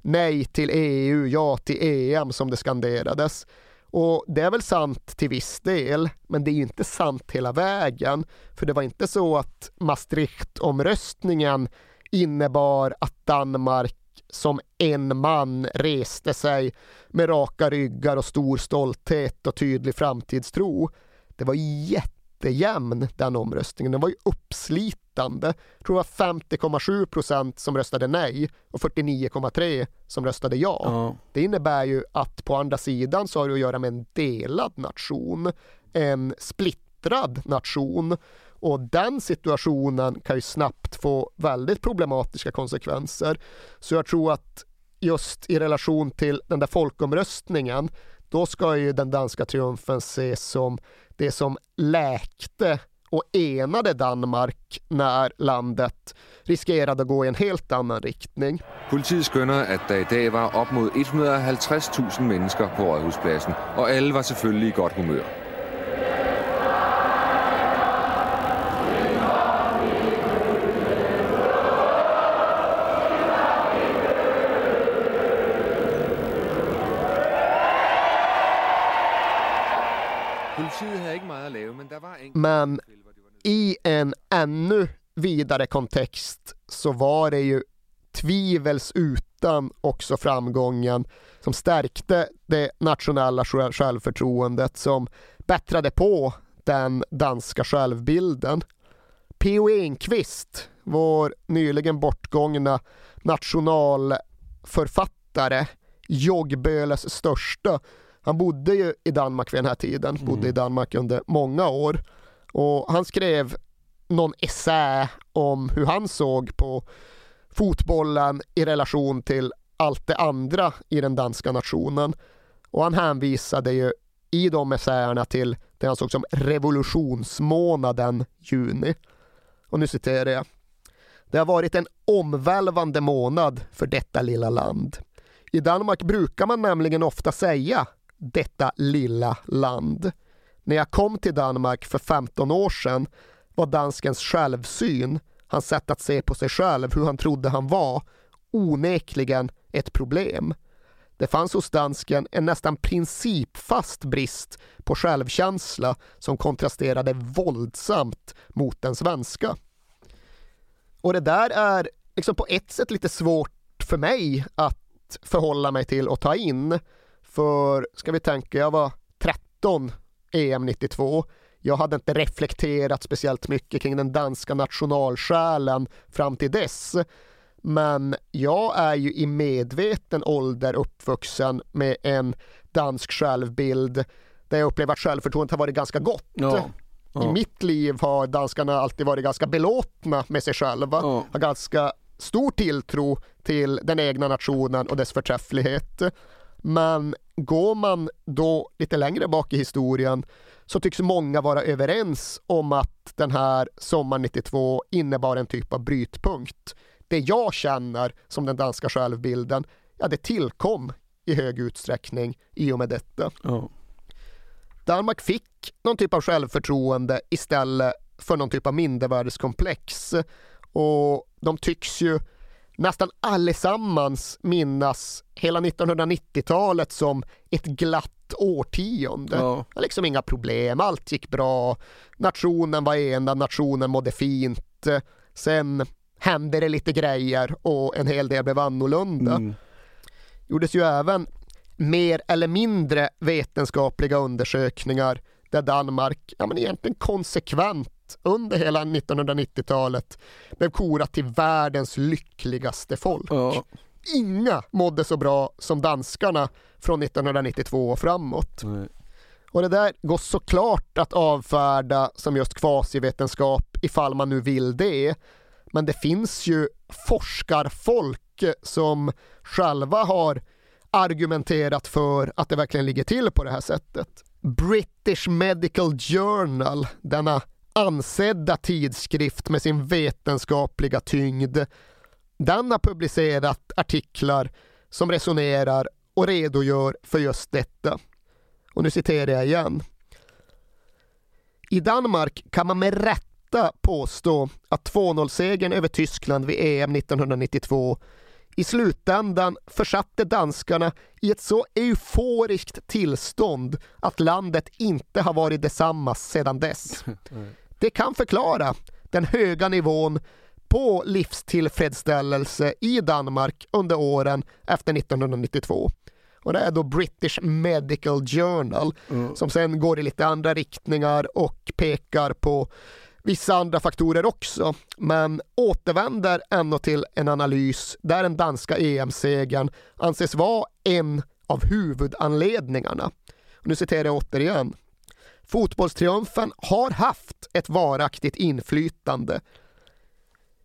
Nej till EU, ja till EM som det skanderades. Och det är väl sant till viss del, men det är ju inte sant hela vägen. För det var inte så att Maastricht-omröstningen innebar att Danmark som en man reste sig med raka ryggar och stor stolthet och tydlig framtidstro. Det var jättejämn den omröstningen. Den var ju uppslitande. Jag tror det var 50,7 procent som röstade nej och 49,3 som röstade ja. Ja. Det innebär ju att på andra sidan så har du att göra med en delad nation, en splittrad nation och den situationen kan ju snabbt få väldigt problematiska konsekvenser. Så jag tror att just i relation till den där folkomröstningen, då ska ju den danska triumfen ses som det som läkte och enade Danmark när landet riskerade att gå i en helt annan riktning. Politiet skønner, att det idag var upp mot 150 000 människor på Rådhusplatsen och alla var selvfølgelig i gott humör. Men i en ännu vidare kontext så var det ju tvivelsutan också framgången som stärkte det nationella självförtroendet som bättrade på den danska självbilden. P.O. Enquist, vår nyligen bortgångna nationalförfattare, Joggböles största, han bodde ju i Danmark vid den här tiden, bodde i Danmark under många år. Och han skrev någon essä om hur han såg på fotbollen i relation till allt det andra i den danska nationen. Och han hänvisade ju i de essäerna till det han såg som revolutionsmånaden juni. Och nu citerar jag. Det har varit en omvälvande månad för detta lilla land. I Danmark brukar man nämligen ofta säga detta lilla land. När jag kom till Danmark för 15 år sedan var danskens självsyn, hans sätt att se på sig själv, hur han trodde han var, onekligen ett problem. Det fanns hos dansken en nästan principfast brist på självkänsla som kontrasterade våldsamt mot den svenska. Och det där är liksom på ett sätt lite svårt för mig att förhålla mig till och ta in. För ska vi tänka, jag var 13 EM 92. Jag hade inte reflekterat speciellt mycket kring den danska nationalsjälen fram till dess. Men jag är ju i medveten ålder uppvuxen med en dansk självbild där jag upplever att självförtroendet har varit ganska gott. Ja. I Ja. mitt liv har danskarna alltid varit ganska belåtna med sig själva. Har ganska stor tilltro till den egna nationen och dess förträfflighet. Men går man då lite längre bak i historien så tycks många vara överens om att den här sommaren 92 innebar en typ av brytpunkt. Det jag känner som den danska självbilden, ja det tillkom i hög utsträckning i och med detta. Danmark fick någon typ av självförtroende istället för någon typ av mindervärdeskomplex. Och de tycks ju nästan allesammans minnas hela 1990-talet som ett glatt årtionde. Ja. Liksom inga problem, allt gick bra. Nationen var enad, nationen mådde fint. Sen hände det lite grejer och en hel del blev annorlunda. Mm. gjordes ju även mer eller mindre vetenskapliga undersökningar där Danmark ja, men egentligen konsekvent under hela 1990-talet blev korat till världens lyckligaste folk. Inga mådde så bra som danskarna från 1992 och framåt. Och det där går såklart att avfärda som just kvasivetenskap ifall man nu vill det. Men det finns ju forskarfolk som själva har argumenterat för att det verkligen ligger till på det här sättet. British Medical Journal, denna ansedda tidskrift med sin vetenskapliga tyngd, den har publicerat artiklar som resonerar och redogör för just detta. Och nu citerar jag igen. I Danmark kan man med rätta påstå att 2-0-segern över Tyskland vid EM 1992 i slutändan försatte danskarna i ett så euforiskt tillstånd att landet inte har varit detsamma sedan dess. Det kan förklara den höga nivån på livstillfredsställelse i Danmark under åren efter 1992. Och det är då British Medical Journal som sen går i lite andra riktningar och pekar på vissa andra faktorer också, men återvänder ändå till en analys där den danska EM-segern anses vara en av huvudanledningarna. Och nu citerar jag återigen. Fotbollstriumfen har haft ett varaktigt inflytande.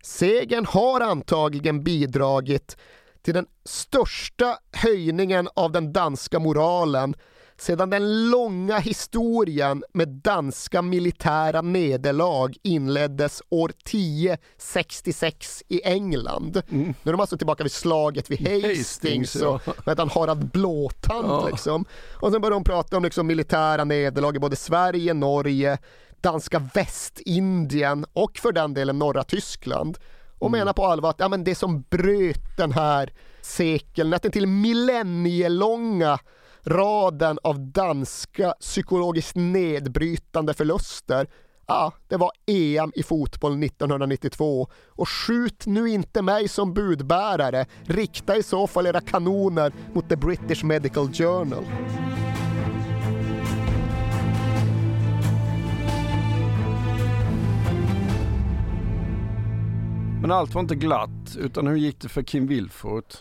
Segern har antagligen bidragit till den största höjningen av den danska moralen sedan den långa historien med danska militära nederlag inleddes år 1066 i England. Mm. Nu är de alltså tillbaka vid slaget vid Hastings, Hastings, och ja. han Harald Blåtand Ja. liksom. Och sen börjar de prata om liksom militära nederlag i både Sverige, Norge, danska Västindien och för den delen norra Tyskland. Och Mm. menar på allvar att ja, men det som bröt den här sekel, nästan till millennielånga raden av danska psykologiskt nedbrytande förluster Ja, det var EM i fotboll 1992 och skjut nu inte mig som budbärare. Rikta i så fall era kanoner mot The British Medical Journal. Men allt var inte glatt, utan hur gick det för Kim Wilfort?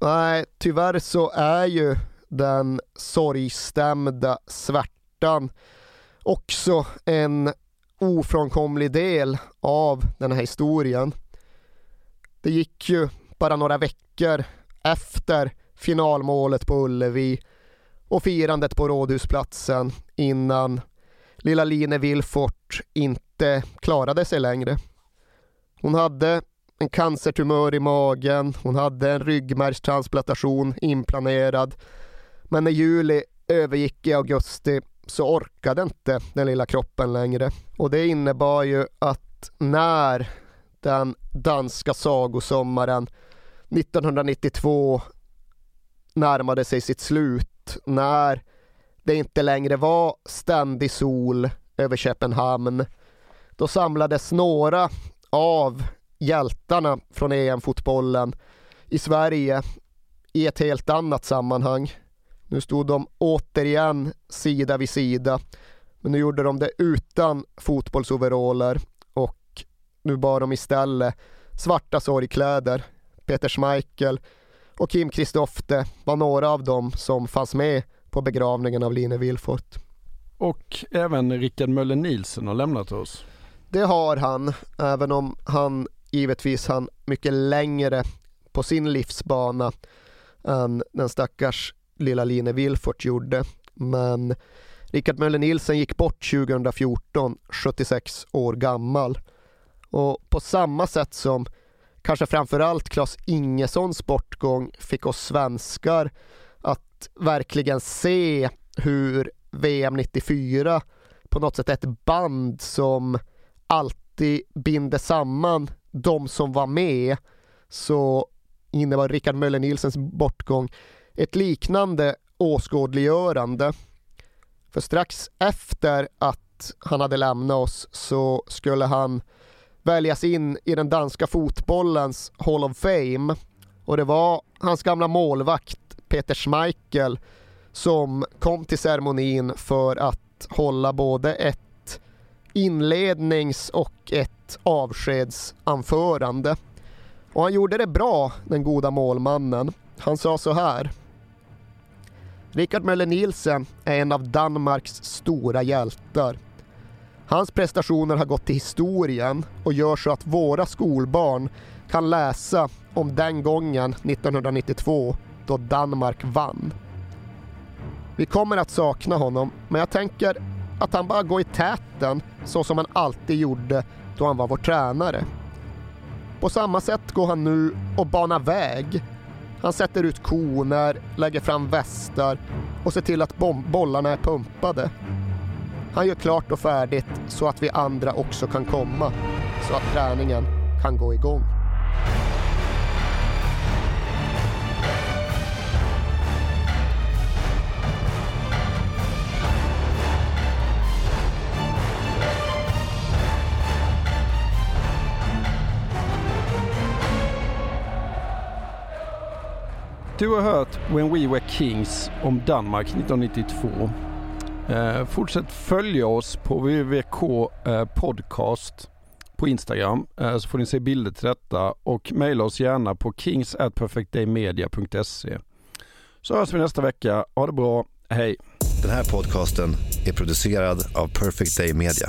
Nej, tyvärr så är ju den sorgstämda svärtan också en ofrånkomlig del av den här historien. Det gick ju bara några veckor efter finalmålet på Ullevi och firandet på Rådhusplatsen innan lilla Line Wilfort inte klarade sig längre. Hon hade en cancertumör i magen, hon hade en ryggmärgstransplantation inplanerad. Men när juli övergick i augusti så orkade inte den lilla kroppen längre. Och det innebar ju att när den danska sagosommaren 1992 närmade sig sitt slut, när det inte längre var ständig sol över Köpenhamn, då samlades några av hjältarna från EM-fotbollen i Sverige i ett helt annat sammanhang. Nu stod de återigen sida vid sida, men nu gjorde de det utan fotbollsoveraller och nu bar de istället svarta sorgkläder. Peter Schmeichel och Kim Kristofte var några av dem som fanns med på begravningen av Line Wilfort. Och även Rickard Möller Nielsen har lämnat oss. Det har han, även om han givetvis han mycket längre på sin livsbana än den stackars lilla Line Wilfort gjorde. Men Rickard Möller Nielsen gick bort 2014, 76 år gammal. Och på samma sätt som kanske framförallt Claes Ingessons bortgång fick oss svenskar att verkligen se hur VM 94 på något sätt är ett band som alltid binder samman de som var med så innebar Rickard Möller Nielsens bortgång ett liknande åskådliggörande. För strax efter att han hade lämnat oss så skulle han väljas in i den danska fotbollens Hall of Fame och det var hans gamla målvakt Peter Schmeichel som kom till ceremonin för att hålla både ett inlednings och ett avskedsanförande. Och han gjorde det bra, den goda målmannen. Han sa så här. Richard Möller Nielsen är en av Danmarks stora hjältar. Hans prestationer har gått till historien och gör så att våra skolbarn kan läsa om den gången 1992 då Danmark vann. Vi kommer att sakna honom, men jag tänker att han bara går i täten så som han alltid gjorde då han var vår tränare. På samma sätt går han nu och banar väg. Han sätter ut koner, lägger fram västar och ser till att bollarna är pumpade. Han gör klart och färdigt så att vi andra också kan komma, så att träningen kan gå igång. Du har hört When We Were Kings om Danmark 1992. Eh, fortsätt följa oss på www.k eh, podcast på Instagram eh, så får ni se bilder till detta och mejla oss gärna på kingsatperfectdaymedia.se. Så hörs vi nästa vecka. Ha det bra. Hej! Den här podcasten är producerad av Perfect Day Media.